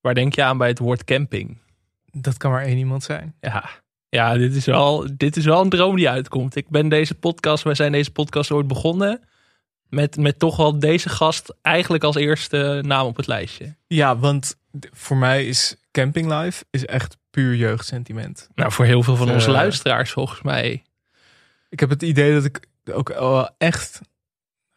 Waar denk je aan bij het woord camping? Dat kan maar één iemand zijn. Ja, ja dit, is wel, dit is wel een droom die uitkomt. Ik ben deze podcast, wij zijn deze podcast ooit begonnen. Met, met toch wel deze gast eigenlijk als eerste naam op het lijstje. Ja, want voor mij is Camping Life is echt puur jeugdsentiment. Nou, voor heel veel van Eh. onze luisteraars volgens mij. Ik heb het idee dat ik ook echt...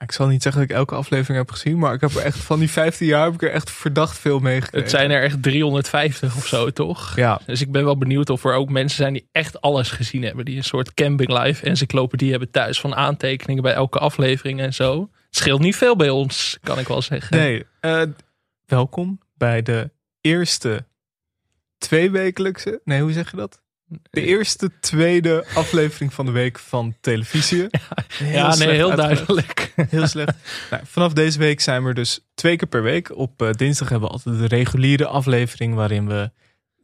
Ik zal niet zeggen dat ik elke aflevering heb gezien, maar ik heb er echt van die 15 jaar heb ik er echt verdacht veel meegekregen. Het zijn er echt 350 of zo, toch? Ja, Dus ik ben wel benieuwd of er ook mensen zijn die echt alles gezien hebben. Die een soort camping life encyclopedie hebben thuis van aantekeningen bij elke aflevering en zo. Het scheelt niet veel bij ons, kan ik wel zeggen. nee. eh, welkom bij de eerste tweewekelijkse... Nee, hoe zeg je dat? De eerste tweede aflevering van de week van televisie. Heel ja, nee, heel uitgelegd. duidelijk. Heel slecht. nou, vanaf deze week zijn we dus twee keer per week. Op eh, dinsdag hebben we altijd de reguliere aflevering waarin we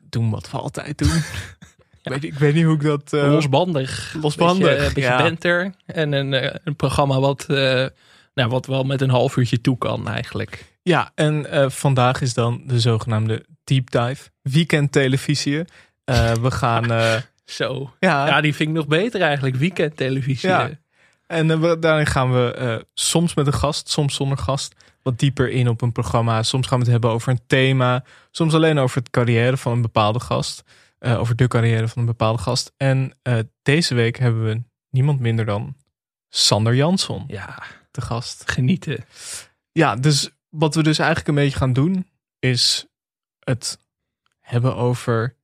doen wat we altijd doen. ik, weet, ik weet niet hoe ik dat... eh, losbandig. losbandig, Beetje, beetje ja. banter. En een, eh, een programma wat, eh, nou, wat wel met een half uurtje toe kan eigenlijk. Ja, en eh, vandaag is dan de zogenaamde deep dive. Weekend televisie. Eh, we gaan... eh, Zo. ja, Ja, die vind ik nog beter eigenlijk. Weekendtelevisie. Ja. En eh, we- daarin gaan we soms met een gast, soms zonder gast, wat dieper in op een programma. Soms gaan we het hebben over een thema. Soms alleen over het carrière van een bepaalde gast. Over de carrière van een bepaalde gast. En deze week hebben we niemand minder dan Sander Jansson ja, te gast. genieten. Ja, dus wat we dus eigenlijk een beetje gaan doen, is het hebben over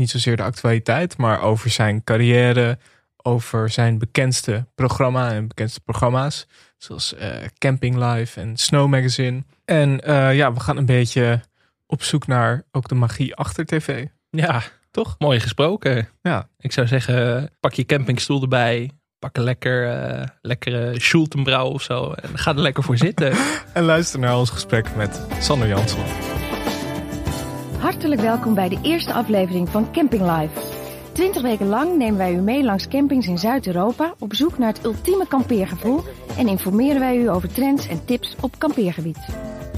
niet zozeer de actualiteit, maar over zijn carrière, over zijn bekendste programma en bekendste programma's, zoals eh, Camping Live en Snow Magazine. En eh, ja, we gaan een beetje op zoek naar ook de magie achter tv, Ja, toch? mooi gesproken. Ja. Ik zou zeggen, pak je campingstoel erbij. Pak een lekker, eh, lekkere Schultenbrouw of zo. En ga er lekker voor zitten. En luister naar ons gesprek met Sander Jansson. Hartelijk welkom bij de eerste aflevering van Camping Live. Twintig weken lang nemen wij u mee langs campings in Zuid-Europa op zoek naar het ultieme kampeergevoel en informeren wij u over trends en tips op kampeergebied.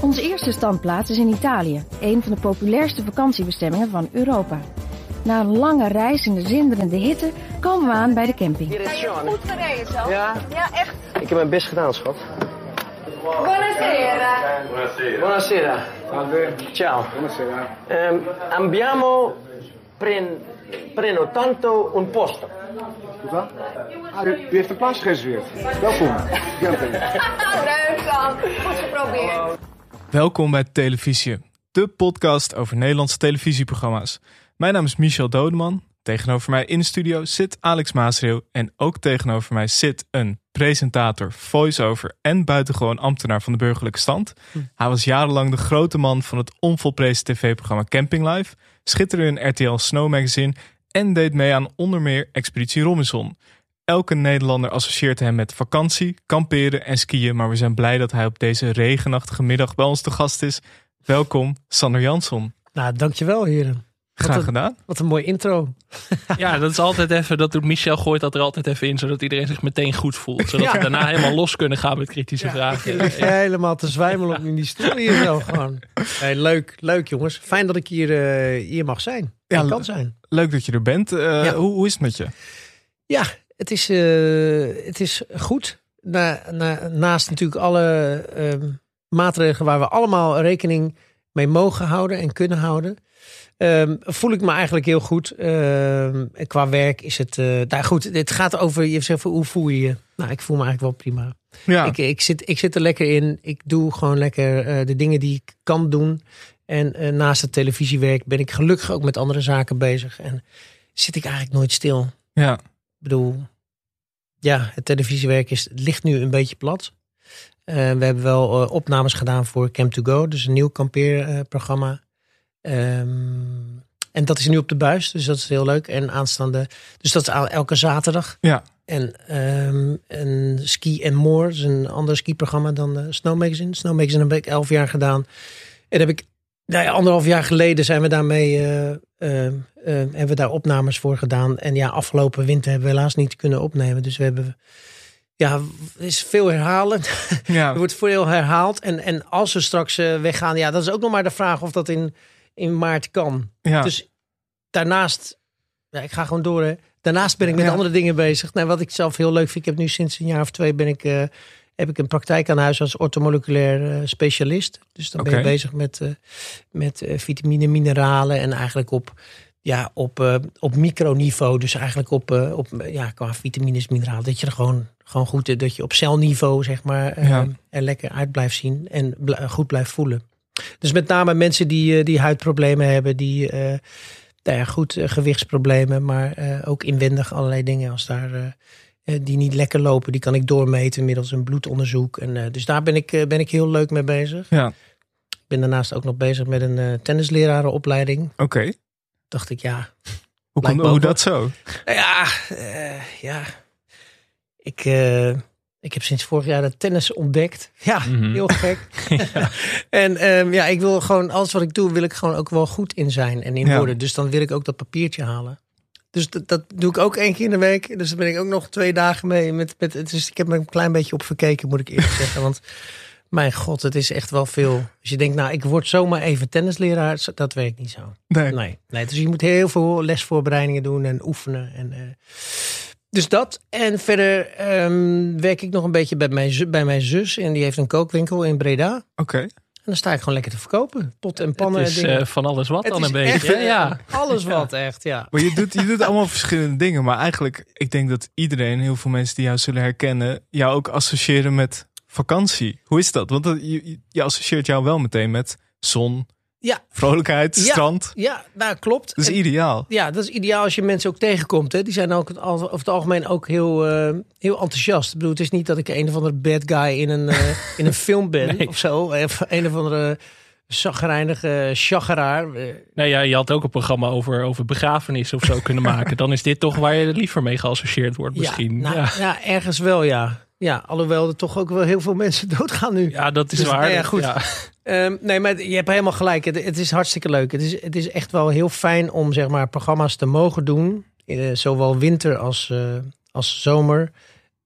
Onze eerste standplaats is in Italië, een van de populairste vakantiebestemmingen van Europa. Na een lange reis in de zinderende hitte komen we aan bij de camping. Goed gereden zo. Ja, Ja, echt. ik heb mijn best gedaan, schat. Buonasera. Buonasera. Ciao. Ehm, abbiamo pren, prenotato un posto. Ah, u, u heeft een plaats gereserveerd. Welkom. Dan. Goed geprobeerd. Welkom bij Televisie, de podcast over Nederlandse televisieprogramma's. Mijn naam is Michel Dodeman. Tegenover mij in de studio zit Alex Maasreeuw. En ook tegenover mij zit een presentator, voice-over en buitengewoon ambtenaar van de burgerlijke stand. Hij was jarenlang de grote man van het onvolprezen tv-programma Camping Live, schitterde in RTL Snow Magazine en deed mee aan onder meer Expeditie Robinson. Elke Nederlander associeert hem met vakantie, kamperen en skiën, maar we zijn blij dat hij op deze regenachtige middag bij ons te gast is. Welkom, Sander Jansson. Nou, dankjewel heren. Graag een- gedaan. Wat een mooi intro. Ja, dat is altijd even, dat doet Michel gooit dat er altijd even in, zodat iedereen zich meteen goed voelt. Zodat we daarna helemaal los kunnen gaan met kritische vragen. ligt helemaal te zwijmelen op in die stoel hier zo gewoon. Hey, leuk, leuk jongens. Fijn dat ik hier, eh, hier mag zijn. Ja, Ja, kan zijn. Leuk dat je er bent. Eh, Ja. hoe, hoe is het met je? Ja, het is, eh, het is goed. Na, na- naast natuurlijk alle ehm, maatregelen waar we allemaal rekening mee mogen houden en kunnen houden. Ehm, voel ik me eigenlijk heel goed. Ehm, qua werk is het. nou goed, het gaat over. Je zegt hoe voel je je? Nou, ik voel me eigenlijk wel prima. Ja, Ik, ik, zit, ik zit er lekker in. Ik doe gewoon lekker eh, de dingen die ik kan doen. En eh, naast het televisiewerk ben ik gelukkig ook met andere zaken bezig. En zit ik eigenlijk nooit stil. ja. Ik bedoel, ja, het televisiewerk is, ligt nu een beetje plat. We hebben wel opnames gedaan voor Camp to Go, dus een nieuw kampeerprogramma. Ehm, en dat is nu op de buis, dus dat is heel leuk. En aanstaande, dus dat is elke zaterdag. Ja. En ehm een Ski and More, dus een ander skiprogramma dan de Snow Magazine. Snow Magazine heb ik elf jaar gedaan. En heb ik, nou ja, anderhalf jaar geleden zijn we daarmee, eh, eh, eh, hebben we daar opnames voor gedaan. En ja, afgelopen winter hebben we helaas niet kunnen opnemen. Dus we hebben ja, is veel herhalen. Ja, Er wordt veel herhaald. En, en als ze straks eh, weggaan, ja, dat is ook nog maar de vraag of dat in, in maart kan. ja. Dus daarnaast, ja, ik ga gewoon door. Hè. Daarnaast ben ik met Ja. andere dingen bezig. Nou, wat ik zelf heel leuk vind, ik heb nu sinds een jaar of twee ben ik, eh, heb ik een praktijk aan huis als ortomoleculair eh, specialist. Dus dan ben je bezig met, eh, met vitamine, mineralen en eigenlijk op, ja, op, op microniveau. Dus eigenlijk op, op ja, qua vitamines, mineralen. Dat je er gewoon, gewoon goed, dat je op celniveau zeg maar Ja. er lekker uit blijft zien en goed blijft voelen. Dus met name mensen die, eh, die huidproblemen hebben, die eh, nou ja, goed eh, gewichtsproblemen, maar ook inwendig allerlei dingen als daar die niet lekker lopen, die kan ik doormeten middels een bloedonderzoek. En, dus daar ben ik, ben ik heel leuk mee bezig. ja. Ik ben daarnaast ook nog bezig met een tennislerarenopleiding. oké. Dacht ik, ja, Hoe, komt- hoe dat zo? nou ja, ja. Ik, ik heb sinds vorig jaar de tennis ontdekt. Ja, Mhm. heel gek. en ehm, ja, ik wil gewoon, alles wat ik doe, wil ik gewoon ook wel goed in zijn en in Ja. worden. Dus dan wil ik ook dat papiertje halen. Dus dat, dat doe ik ook één keer in de week. Dus daar ben ik ook nog twee dagen mee. Met, met, het is, ik heb me een klein beetje op verkeken, moet ik eerlijk zeggen. Want mijn god, het is echt wel veel. Als je denkt, nou, ik word zomaar even tennisleraar. Dat werkt niet zo. Nee. Nee, nee, dus je moet heel veel lesvoorbereidingen doen en oefenen. En, eh, dus dat. En verder ehm, werk ik nog een beetje bij mijn, bij mijn zus. En die heeft een kookwinkel in Breda. Oké. En dan sta ik gewoon lekker te verkopen. Pot en pannen. Het is dingen. eh, van alles wat Het dan een beetje. echt, eh, ja. Alles wat, echt, ja. Maar je doet, je doet allemaal verschillende dingen. Maar eigenlijk, ik denk dat iedereen, heel veel mensen die jou zullen herkennen, jou ook associëren met vakantie. Hoe is dat? Want je, je associeert jou wel meteen met zon, Ja. vrolijkheid, Ja. strand. Ja, nou klopt. Dat is En- ideaal. Ja, dat is ideaal als je mensen ook tegenkomt. Hè. Die zijn ook het al- over het algemeen ook heel, eh, heel enthousiast. Ik bedoel, het is niet dat ik een of andere bad guy in een, eh, in een film ben Nee. of zo. Of een of andere zagrijnige chageraar. Nou ja, je had ook een programma over, over begrafenissen of zo kunnen maken. Dan is dit toch waar je liever mee geassocieerd wordt misschien. Ja, Ja, nou, ja. ergens wel, ja. Ja, alhoewel er toch ook wel heel veel mensen doodgaan nu. Ja, dat is Dus, waar. nou ja, goed. ja. Ehm, nee, maar je hebt helemaal gelijk. Het, het is hartstikke leuk. Het is, het is echt wel heel fijn om zeg maar, programma's te mogen doen. eh, zowel winter als, eh, als zomer.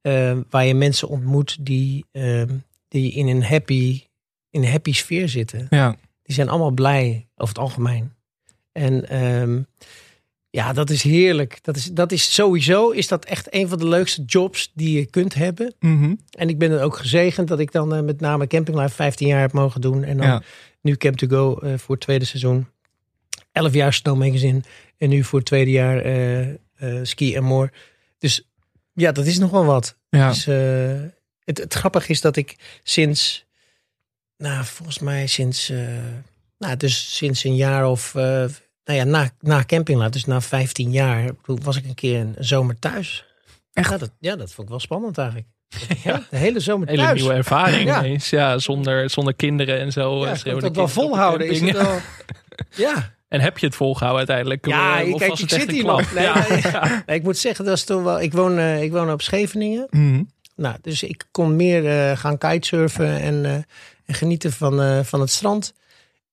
eh, waar je mensen ontmoet die, ehm, die in, een happy, in een happy sfeer zitten. Ja. Die zijn allemaal blij over het algemeen. En ehm, ja, dat is heerlijk. Dat is, dat is sowieso is dat echt een van de leukste jobs die je kunt hebben. Mhm. En ik ben er ook gezegend dat ik dan eh, met name Camping Life 15 jaar heb mogen doen. En dan Ja. nu Camp to Go eh, voor het tweede seizoen. 11 jaar Snow Magazine. En nu voor het tweede jaar eh, Ski and More. Dus ja, dat is nog wel wat. Ja. Dus, het, het grappige is dat ik sinds, nou volgens mij sinds, nou dus sinds een jaar of, nou ja, na, na Camping Life, dus na 15 jaar, toen was ik een keer een zomer thuis. Echt? Ja, dat, ja, dat vond ik wel spannend eigenlijk. Ja. De hele zomer Hele thuis. nieuwe ervaring Ja. ineens. Ja, zonder, zonder kinderen en zo. Ja, eh, schreeuwen dat wel volhouden? Is het wel... Ja, En heb je het volgehouden uiteindelijk? Ja, Eh, of kijk, was ik zit hier nog. Nee, ja. nee. Ja. Nee, ik moet zeggen, dat is toch wel. Ik woon, eh, ik woon op Scheveningen. Mhm. Nou, dus ik kon meer eh, gaan kitesurfen en, eh, en genieten van, eh, van het strand.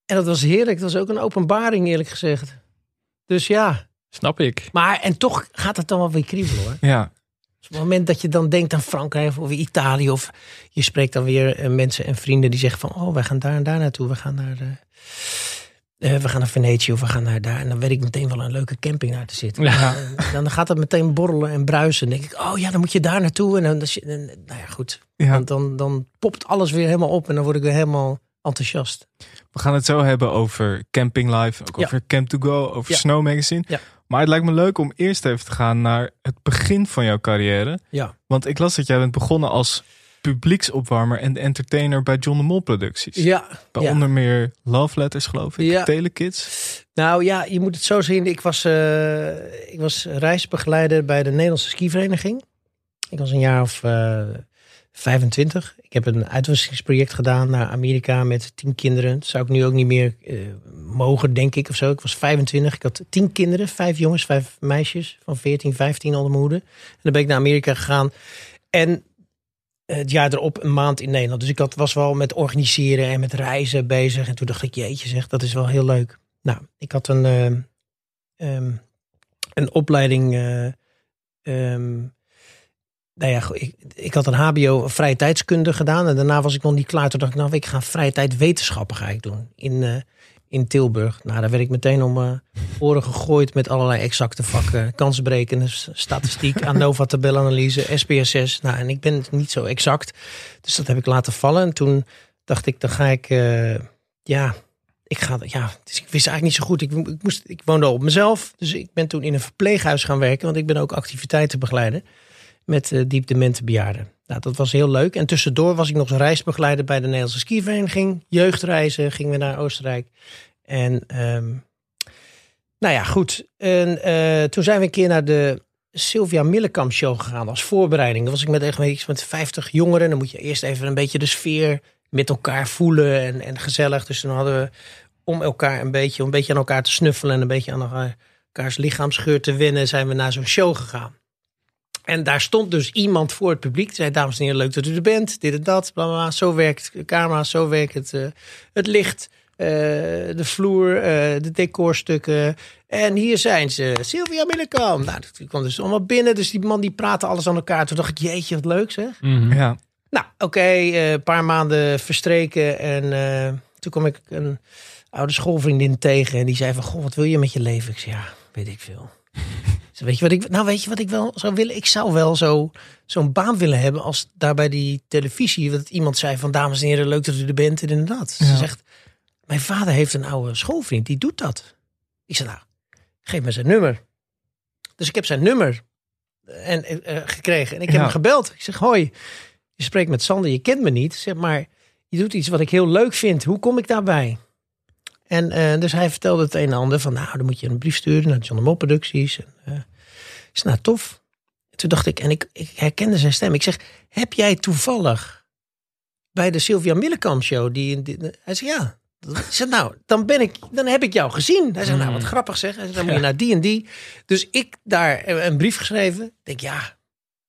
En dat was heerlijk. Dat was ook een openbaring, eerlijk gezegd. Dus ja, Snap ik. maar en toch gaat het dan wel weer kriebelen hoor. Ja. Dus op het moment dat je dan denkt aan Frankrijk of Italië, of je spreekt dan weer eh, mensen en vrienden die zeggen van, oh, wij gaan daar en daar naartoe, we gaan naar, eh, eh, we gaan naar Venetië of we gaan naar daar. En dan weet ik meteen wel een leuke camping naar te zitten. Ja. En dan gaat het meteen borrelen en bruisen. Dan denk ik, oh ja, dan moet je daar naartoe. En dan, dan, en, nou ja, goed. Ja. Want dan, dan popt alles weer helemaal op en dan word ik weer helemaal enthousiast. We gaan het zo hebben over Camping Life, ook Ja. over Camp to Go, over Ja. Snow Magazine. Ja. Maar het lijkt me leuk om eerst even te gaan naar het begin van jouw carrière. Ja. Want ik las dat jij bent begonnen als publieksopwarmer en entertainer bij John de Mol Producties. Ja, Bij ja. onder meer Love Letters, geloof ik. Ja. Telekids. Nou ja, je moet het zo zien. Ik was, eh, ik was reisbegeleider bij de Nederlandse skivereniging. Ik was een jaar of eh 25. Ik heb een uitwisselingsproject gedaan naar Amerika met tien kinderen. Dat zou ik nu ook niet meer eh, mogen, denk ik, of zo. Ik was 25. Ik had tien kinderen, vijf jongens, vijf meisjes van 14, 15 onder hoede. En dan ben ik naar Amerika gegaan. En het jaar erop een maand in Nederland. Dus ik had, was wel met organiseren en met reizen bezig. En toen dacht ik, jeetje zeg, dat is wel heel leuk. Nou, ik had een, ehm, ehm, een opleiding eh, ehm, nou ja, ik, ik had een HBO vrije tijdskunde gedaan. En daarna was ik nog niet klaar. Toen dacht ik, nou, ik ga vrije tijd wetenschappen ga ik doen. In, eh, in Tilburg. Nou, daar werd ik meteen om eh oren gegooid met allerlei exacte vakken. Kansberekenen, s- statistiek, ANOVA-tabelanalyse, SPSS. Nou, en ik ben niet zo exact. Dus dat heb ik laten vallen. En toen dacht ik, dan ga ik, eh, ja, ik ga, ja, dus ik wist eigenlijk niet zo goed. Ik, ik, moest, ik woonde al op mezelf. Dus ik ben toen in een verpleeghuis gaan werken. Want ik ben ook activiteitenbegeleider met eh diep demente bejaarden. Nou, dat was heel leuk. En tussendoor was ik nog reisbegeleider bij de Nederlandse skivereniging. Jeugdreizen, gingen we naar Oostenrijk. En ehm, nou ja, goed. Eh, toen zijn we een keer naar de Sylvia Millekamp show gegaan als voorbereiding. Dan was ik met echt met 50 jongeren. Dan moet je eerst even een beetje de sfeer met elkaar voelen en, en gezellig. Dus toen hadden we om elkaar een beetje, om een beetje aan elkaar te snuffelen en een beetje aan elkaar- elkaars lichaamsgeur te wennen, zijn we naar zo'n show gegaan. En daar stond dus iemand voor het publiek. Die zei, dames en heren, leuk dat u er bent. Dit en dat, bla bla bla. Zo werkt de camera, zo werkt het, eh, het licht, eh, de vloer, eh, de decorstukken. En hier zijn ze, Sylvia Millekamp. Nou, die kwam dus allemaal binnen. Dus die man die praatte alles aan elkaar. Toen dacht ik, jeetje, wat leuk zeg. Ja. Nou, oké, eh, een paar maanden verstreken. En eh, toen kwam ik een oude schoolvriendin tegen. En die zei van, goh, wat wil je met je leven? Ik zei, ja, weet ik veel. Zei, weet je wat ik, nou, weet je wat ik wel zou willen? Ik zou wel zo, zo'n baan willen hebben als daar bij die televisie. Dat iemand zei van, dames en heren, leuk dat u er bent. En inderdaad. Ze zegt, mijn vader heeft een oude schoolvriend, die doet dat. Ik zei, nou, geef me zijn nummer. Dus ik heb zijn nummer en, eh, eh, gekregen. En ik heb Ja. hem gebeld. Ik zeg, hoi, je spreekt met Sander, je kent me niet. Zeg maar, je doet iets wat ik heel leuk vind. Hoe kom ik daarbij? En eh, dus hij vertelde het een en ander van, nou, dan moet je een brief sturen naar John de Mol Producties. En, eh, zei, nou, tof. En toen dacht ik, en ik, ik herkende zijn stem. Ik zeg, heb jij toevallig bij de Sylvia Millekamp show die, die hij zei, ja. Ik nou, dan ben ik, dan heb ik jou gezien. Hij zei, nou, wat grappig zeg. Hij zei, dan moet je naar die en die. Dus ik daar eh, een brief geschreven. Ik denk, ja,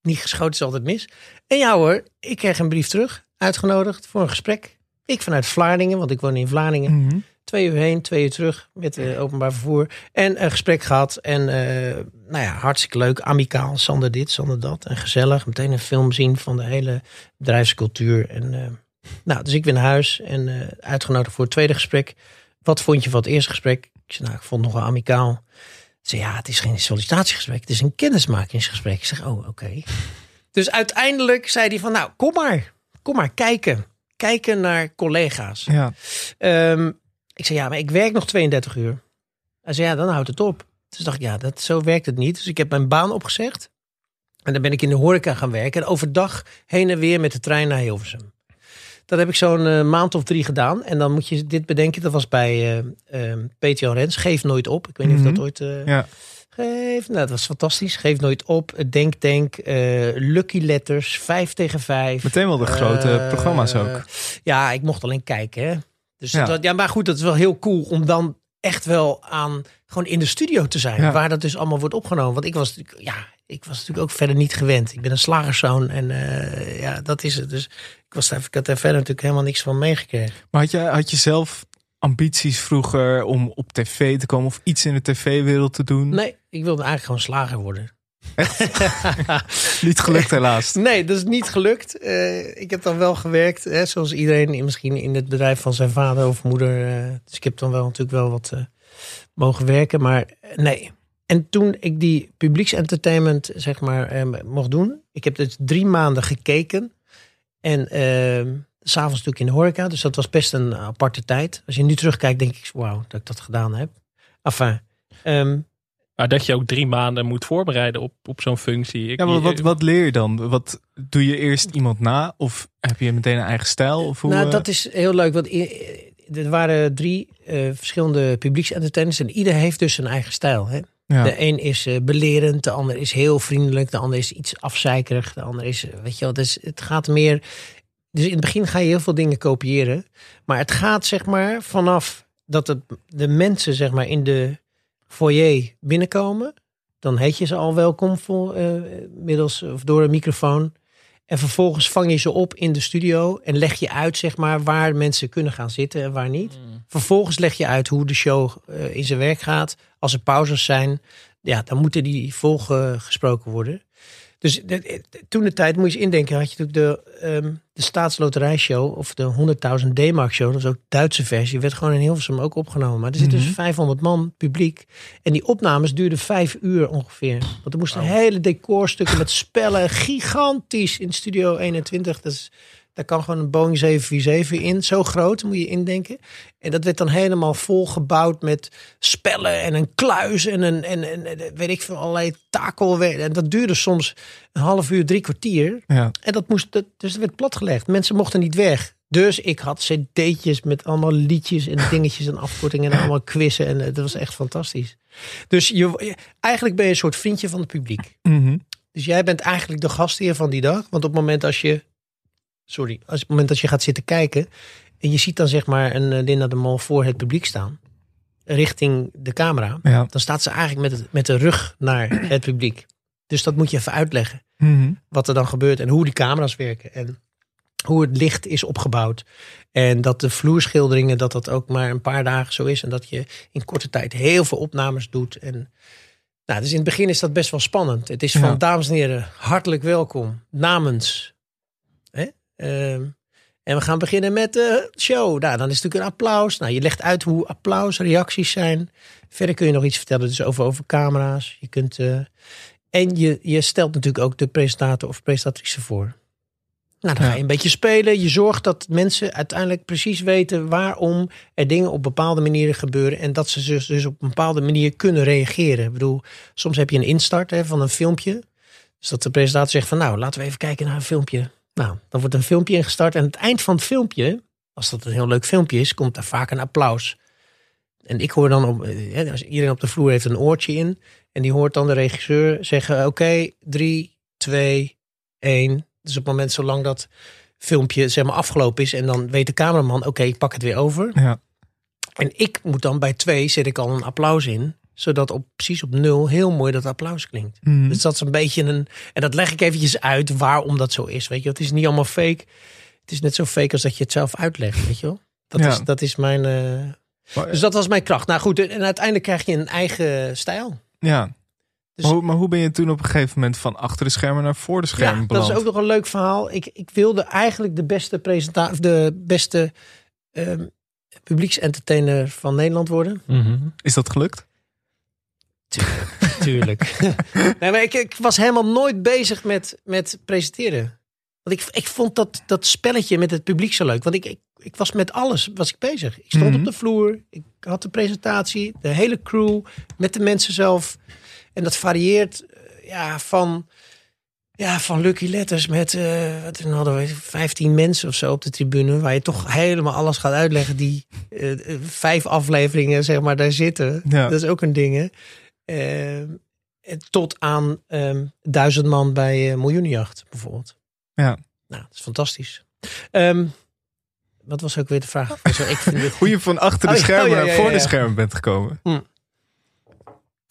niet geschoten is altijd mis. En ja hoor, ik kreeg een brief terug. Uitgenodigd voor een gesprek. Ik vanuit Vlaardingen, want ik woon in Vlaardingen. Mhm. Twee uur heen, twee uur terug met eh, openbaar vervoer. En een gesprek gehad. En eh, nou ja, hartstikke leuk. Amicaal, Sander dit, Sander dat. En gezellig. Meteen een film zien van de hele bedrijfscultuur. En, eh, nou, dus ik ben naar huis en uitgenodigd voor het tweede gesprek. Wat vond je van het eerste gesprek? Ik zei, nou, ik vond het nog wel amicaal. Ze zei, ja, het is geen sollicitatiegesprek. Het is een kennismakingsgesprek. Ik zeg, oh, oké. Dus uiteindelijk zei hij van, nou, kom maar. Kom maar, kijken. Kijken naar collega's. Ja. Ehm, ik zei, ja, maar ik werk nog 32 uur. Hij zei, ja, dan houdt het op. Dus dacht ik, ja, dat, zo werkt het niet. Dus ik heb mijn baan opgezegd. En dan ben ik in de horeca gaan werken. En overdag heen en weer met de trein naar Hilversum. Dat heb ik zo'n eh, maand of drie gedaan. En dan moet je dit bedenken. Dat was bij eh eh, PTO Rens. Geef nooit op. Ik weet niet of Mhm. dat ooit... eh, Ja. Geef, nou, dat was fantastisch. Geef nooit op. Denk, denk. lucky letters. Vijf tegen vijf. Meteen wel de grote programma's ook. Ja, ik mocht alleen kijken. Hè. Dus Ja. Dat, ja, maar goed, dat is wel heel cool om dan echt wel aan gewoon in de studio te zijn, Ja. waar dat dus allemaal wordt opgenomen. Want ik was natuurlijk, ja, ik was natuurlijk ook verder niet gewend. Ik ben een slagerszoon en eh, ja, dat is het. Dus ik was daar, ik had daar verder natuurlijk helemaal niks van meegekregen. Maar had je, had je zelf ambities vroeger om op tv te komen of iets in de tv-wereld te doen? Nee, ik wilde eigenlijk gewoon slager worden. Niet gelukt helaas. Nee, dat is niet gelukt. Eh, ik heb dan wel gewerkt, hè, zoals iedereen misschien in het bedrijf van zijn vader of moeder. eh, dus ik heb dan wel natuurlijk wel wat eh, mogen werken, maar nee. En toen ik die publieksentertainment zeg maar eh, mocht doen, ik heb dus drie maanden gekeken en eh, s'avonds natuurlijk in de horeca, dus dat was best een aparte tijd. Als je nu terugkijkt, denk ik, wauw, dat ik dat gedaan heb. Enfin, ehm, Maar dat je ook drie maanden moet voorbereiden op, op zo'n functie. Ik, Ja, maar wat, wat leer je dan? Wat doe je eerst iemand na? Of heb je meteen een eigen stijl? Of hoe, nou, eh, dat is heel leuk. Want er waren drie eh, verschillende publieksentertainers. En ieder heeft dus zijn eigen stijl. Hè? ja. De een is eh, belerend, de ander is heel vriendelijk, de ander is iets afzeikerig, de ander is, weet je wel, dus het gaat meer. Dus in het begin ga je heel veel dingen kopiëren, maar het gaat zeg maar vanaf dat het, de mensen zeg maar in de foyer binnenkomen, dan heet je ze al welkom voor, eh, middels of door een microfoon. En vervolgens vang je ze op in de studio en leg je uit zeg maar waar mensen kunnen gaan zitten en waar niet. Vervolgens leg je uit hoe de show eh, in zijn werk gaat. Als er pauzes zijn, ja, dan moeten die volgesproken worden. Dus toen de tijd, moet je eens indenken, had je natuurlijk de, ehm de staatsloterijshow of de 100.000 D-mark show. Dat was ook Duitse versie. Werd gewoon in Hilversum ook opgenomen. Maar er zit dus Mhm. 500 man publiek. En die opnames duurden vijf uur ongeveer. Want er moesten hele decorstukken met spellen. Gigantisch in Studio 21. Dat is, daar kan gewoon een Boeing 747 in. Zo groot moet je indenken. En dat werd dan helemaal volgebouwd met spellen en een kluis en een en, en, en weet ik veel allerlei takelwerk. En dat duurde soms een half uur, drie kwartier. Ja. En dat moest, dat, dus dat werd platgelegd. Mensen mochten niet weg. Dus ik had cd'tjes met allemaal liedjes en dingetjes en afkortingen en allemaal quizzen. En eh, dat was echt fantastisch. Dus je, je- eigenlijk ben je een soort vriendje van het publiek. Mhm. Dus jij bent eigenlijk de gastheer van die dag. Want op het moment als je, sorry, als het moment dat je gaat zitten kijken en je ziet dan zeg maar een eh, Linda de Mol voor het publiek staan, richting de camera, Ja. dan staat ze eigenlijk met, het, met de rug naar het publiek. Dus dat moet je even uitleggen Mhm. wat er dan gebeurt en hoe die camera's werken en hoe het licht is opgebouwd. En dat de vloerschilderingen, dat dat ook maar een paar dagen zo is. En dat je in korte tijd heel veel opnames doet. En, nou, dus in het begin is dat best wel spannend. Het is van, Ja. dames en heren, hartelijk welkom namens. Ehm, en we gaan beginnen met de show. Nou, dan is het natuurlijk een applaus. Nou, je legt uit hoe applaus, reacties zijn. Verder kun je nog iets vertellen dus over, over camera's. Je kunt... eh, en je, je stelt natuurlijk ook de presentator of presentatrice voor. Nou, dan ga je een beetje spelen. Je zorgt dat mensen uiteindelijk precies weten waarom er dingen op bepaalde manieren gebeuren. En dat ze dus, dus op een bepaalde manier kunnen reageren. Ik bedoel, soms heb je een instart hè, van een filmpje. Dus dat de presentator zegt van nou, laten we even kijken naar een filmpje. Nou, dan wordt een filmpje ingestart. En aan het eind van het filmpje, als dat een heel leuk filmpje is, komt daar vaak een applaus. En ik hoor dan, op, eh, als iedereen op de vloer heeft een oortje in. En die hoort dan de regisseur zeggen: Oké, drie, twee, één. Dus op het moment zolang dat filmpje zeg maar afgelopen is. En dan weet de cameraman: Oké, ik pak het weer over. Ja. En ik moet dan bij twee zet ik al een applaus in. Zodat op, precies op nul heel mooi dat applaus klinkt. Mhm. Dus dat is een beetje een. En dat leg ik eventjes uit waarom dat zo is. Weet je, het is niet allemaal fake. Het is net zo fake als dat je het zelf uitlegt. Weet je wel? Dat, Ja. is, dat is mijn. eh, Maar- dus dat was mijn kracht. Nou goed, en uiteindelijk krijg je een eigen stijl. Ja. Dus- maar, hoe, maar hoe ben je toen op een gegeven moment van achter de schermen naar voor de schermen Ja, dat is ook nog een leuk verhaal. Ik, ik wilde eigenlijk de beste presentator, de beste ehm publieksentertainer van Nederland worden. Is dat gelukt? Tuurlijk. nee, maar ik, ik was helemaal nooit bezig met, met presenteren. Want ik, ik vond dat, dat spelletje met het publiek zo leuk. Want ik, ik, ik was met alles was ik bezig. Ik stond Mhm. op de vloer. Ik had de presentatie. De hele crew. Met de mensen zelf. En dat varieert eh, ja, van, ja, van Lucky Letters met eh, wat hadden we 15 mensen of zo op de tribune. Waar je toch helemaal alles gaat uitleggen. Die eh, vijf afleveringen zeg maar daar zitten. Ja. Dat is ook een ding hè. Ehm, tot aan ehm, duizend man bij eh, Miljoenenjacht bijvoorbeeld. Ja. Nou, dat is fantastisch. Ehm, wat was ook weer de vraag? Zo, ik vind dit- Hoe je van achter de Oh, schermen oh, ja, naar voor ja, de schermen bent gekomen.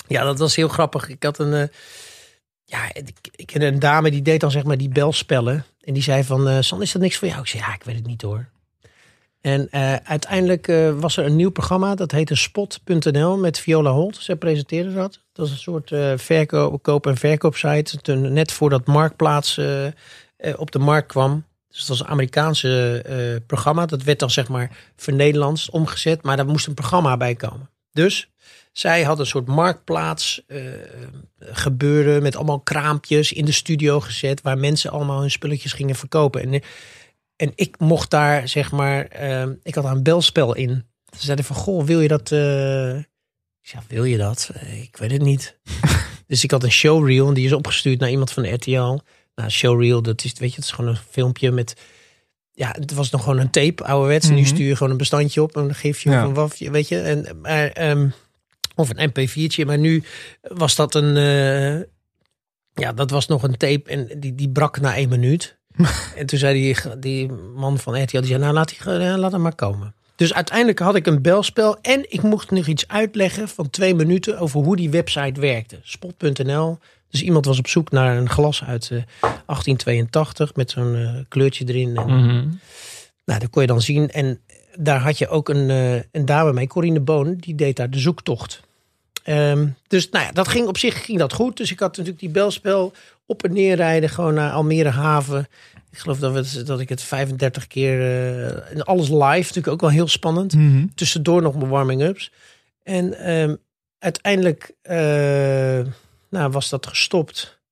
Ja, dat was heel grappig. Ik had een, eh, ja, ik, ik een dame die deed dan zeg maar die belspellen. En die zei van, eh San, is dat niks voor jou? Ik zei, ja, ik weet het niet hoor. En eh, uiteindelijk eh, was er een nieuw programma, dat heette Spot.nl met Viola Holt. Zij presenteerde dat. Dat was een soort eh verkoop koop- en verkoopsite. Toen, net voordat Marktplaats op de markt kwam. Dus dat was een Amerikaanse programma. Dat werd dan zeg maar Nederlands omgezet. Maar daar moest een programma bij komen. Dus zij had een soort marktplaats gebeuren met allemaal kraampjes in de studio gezet. Waar mensen allemaal hun spulletjes gingen verkopen. En, en ik mocht daar zeg maar, eh, ik had daar een belspel in. Ze zeiden van, goh, wil je dat? eh Ik zei, wil je dat? Eh, Ik weet het niet. dus ik had een showreel en die is opgestuurd naar iemand van de RTL. Nou, showreel, dat is, weet je, het is gewoon een filmpje met... Ja, het was nog gewoon een tape, ouderwets. En nu Mhm. stuur je gewoon een bestandje op, een gifje Ja. of een wafje, weet je. En, maar, ehm, of een mp4'tje. Maar nu was dat een... eh, ja, dat was nog een tape en die, die brak na één minuut. en toen zei die, die man van RTL, die zei, nou laat, die, laat hem maar komen. Dus uiteindelijk had ik een belspel en ik mocht nog iets uitleggen van twee minuten over hoe die website werkte. Spot.nl. Dus iemand was op zoek naar een glas uit eh, 1882 met zo'n eh, kleurtje erin. En, Nou, dat kon je dan zien. En daar had je ook een, eh, een dame mee, Corine Boon, die deed daar de zoektocht. Ehm, dus nou ja, dat ging op zich ging dat goed. Dus ik had natuurlijk die belspel op en neer rijden, gewoon naar Almere Haven. Ik geloof dat, we, dat ik het 35 keer, eh, en alles live, natuurlijk ook wel heel spannend. Mhm. Tussendoor nog mijn warming-ups. En ehm, uiteindelijk eh, nou, was dat gestopt.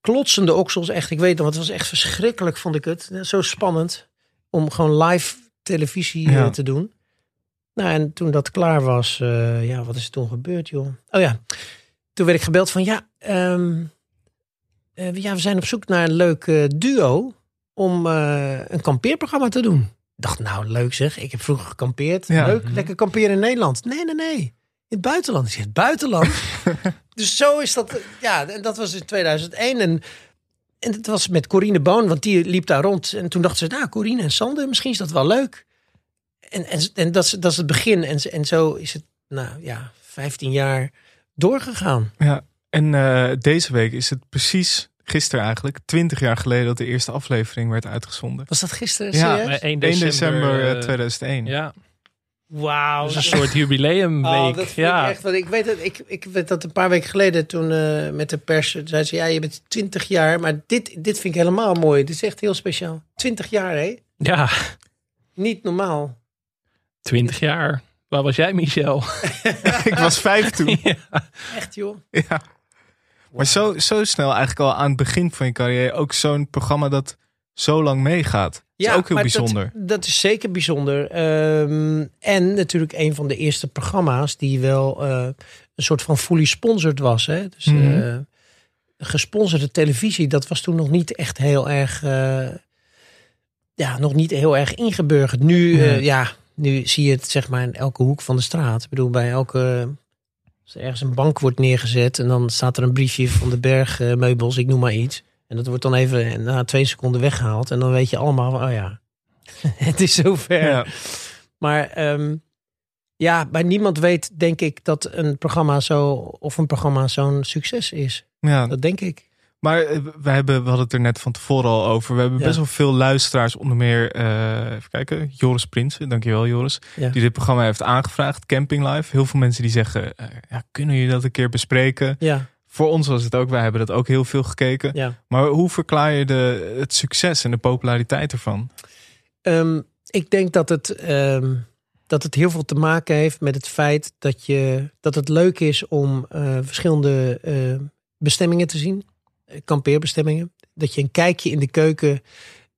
Klotsende oksels, echt. Ik weet nog, het was echt verschrikkelijk, vond ik het. Zo spannend om gewoon live televisie eh, Ja. te doen. Nou, en toen dat klaar was, ja, wat is er toen gebeurd, joh? Oh ja, toen werd ik gebeld van, ja, ehm, eh, ja we zijn op zoek naar een leuk eh, duo om eh, een kampeerprogramma te doen. Ik dacht, nou, leuk zeg. Ik heb vroeger gekampeerd. Ja. Leuk, lekker kamperen in Nederland. Nee, nee, nee. In het buitenland. Ik zeg, het buitenland? dus zo is dat, ja, en dat was in 2001. En, en het was met Corine Boon, want die liep daar rond. En toen dachten ze, nou, Corine en Sander, misschien is dat wel leuk. En, en, en dat, is, dat is het begin. En, en zo is het, nou ja, 15 jaar doorgegaan. Ja, en eh, deze week is het precies, gisteren eigenlijk, 20 jaar geleden dat de eerste aflevering werd uitgezonden. Was dat gisteren? Ja, serieus? Eh, 1 1 december, december eh, eh, 2001. Ja, Wauw. dus een soort jubileumweek. Oh, dat vind ja. ik echt. Want ik weet het. Ik, ik weet dat een paar weken geleden toen eh, met de pers zei ze ja je bent 20 jaar, maar dit dit vind ik helemaal mooi. Dit is echt heel speciaal. 20 jaar hè? ja, Niet normaal. 20 jaar. Waar was jij, Michel? ik was vijf toen. Echt joh. Ja. Maar zo, zo snel eigenlijk al aan het begin van je carrière ook zo'n programma dat zo lang meegaat. Dat is ook heel maar bijzonder. Dat, dat is zeker bijzonder. Ehm, en natuurlijk een van de eerste programma's die wel eh, een soort van fully sponsored was. Hè? Dus Mhm. eh, gesponsorde televisie, dat was toen nog niet echt heel erg, eh, ja, nog niet heel erg ingeburgerd. Nu, Nee. ja, nu zie je het zeg maar in elke hoek van de straat. Ik bedoel, bij elke, als er ergens een bank wordt neergezet en dan staat er een briefje van de bergmeubels, ik noem maar iets. En dat wordt dan even na twee seconden weggehaald. En dan weet je allemaal, van, oh ja, het is zover. Ja. Maar ehm, ja, bij niemand weet, denk ik, dat een programma zo of een programma zo'n succes is. Ja, Dat denk ik. Maar eh, we, hebben, we hadden het er net van tevoren al over. We hebben Ja. best wel veel luisteraars, onder meer, eh, even kijken, Joris Prins. Dankjewel Joris. Ja. Die dit programma heeft aangevraagd, Camping Live. Heel veel mensen die zeggen, eh, ja, kunnen jullie dat een keer bespreken? Ja, Voor ons was het ook, wij hebben dat ook heel veel gekeken. Maar hoe verklaar je de, het succes en de populariteit ervan? Ehm, ik denk dat het, ehm, dat het heel veel te maken heeft met het feit dat, je, dat het leuk is om verschillende bestemmingen te zien. Eh, kampeerbestemmingen. Dat je een kijkje in de keuken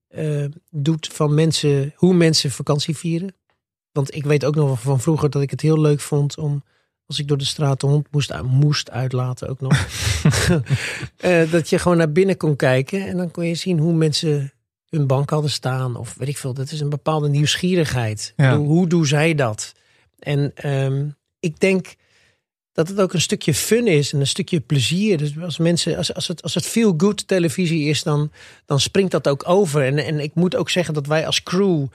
eh, doet van mensen, hoe mensen vakantie vieren. Want ik weet ook nog van vroeger dat ik het heel leuk vond om als ik door de straat de hond moest, moest uitlaten ook nog. Eh, dat je gewoon naar binnen kon kijken en dan kon je zien hoe mensen hun bank hadden staan. Of weet ik veel, dat is een bepaalde nieuwsgierigheid. Ja. Hoe doen zij dat? En ehm, ik denk dat het ook een stukje fun is en een stukje plezier. Dus als mensen, als, als het, als het feel good televisie is, dan, dan springt dat ook over. En, en ik moet ook zeggen dat wij als crew,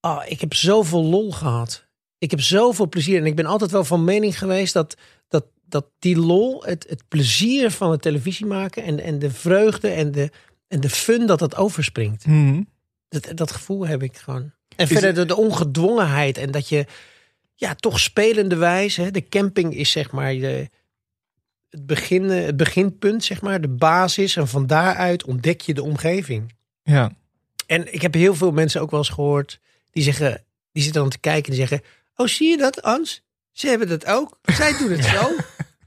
ah, ik heb zoveel lol gehad. Ik heb zoveel plezier. En ik ben altijd wel van mening geweest dat, dat, dat die lol, het, het plezier van het televisie maken en, en de vreugde en de, en de fun dat dat overspringt. Mhm. Dat, dat gevoel heb ik gewoon. En Is verder de ongedwongenheid en dat je ja, toch spelende wijze. Hè, de camping is zeg maar de, het, begin, eh, het beginpunt, zeg maar, de basis. En van daaruit ontdek je de omgeving. Ja. En ik heb heel veel mensen ook wel eens gehoord die zeggen, die zitten dan te kijken en die zeggen: Oh, zie je dat, Ans? Ze hebben dat ook. Zij doen het zo.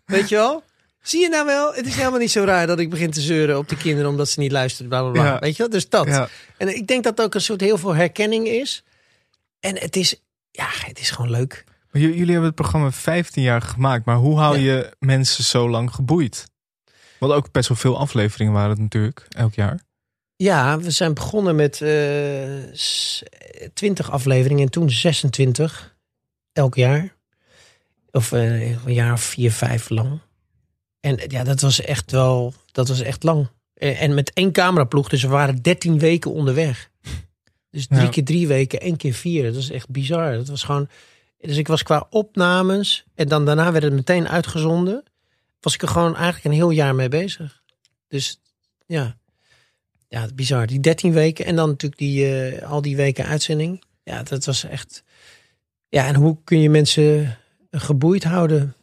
Weet je wel? Zie je nou wel? Het is helemaal niet zo raar dat ik begin te zeuren op de kinderen omdat ze niet luisteren. Bla bla bla. Ja. Weet je wel? Dus dat. Ja. En ik denk dat ook een soort heel veel herkenning is. En het is, ja, het is gewoon leuk. Maar jullie hebben het programma 15 jaar gemaakt, maar hoe hou je mensen zo lang geboeid? Want ook best wel veel afleveringen waren het natuurlijk, elk jaar. Ja, we zijn begonnen met eh 20 afleveringen en toen 26 elk jaar. Of eh, een jaar of vier, vijf lang. En ja, dat was echt wel, dat was echt lang. Eh, En met één cameraploeg, dus we waren 13 weken onderweg. Dus drie Ja. keer drie weken, één keer vier. Dat was echt bizar. Dat was gewoon. Dus ik was qua opnames en dan daarna werd het meteen uitgezonden. Was ik er gewoon eigenlijk een heel jaar mee bezig. Dus ja, ja, bizar. Die 13 weken en dan natuurlijk die, eh, al die weken uitzending. Ja, dat was echt. Ja, en hoe kun je mensen geboeid houden?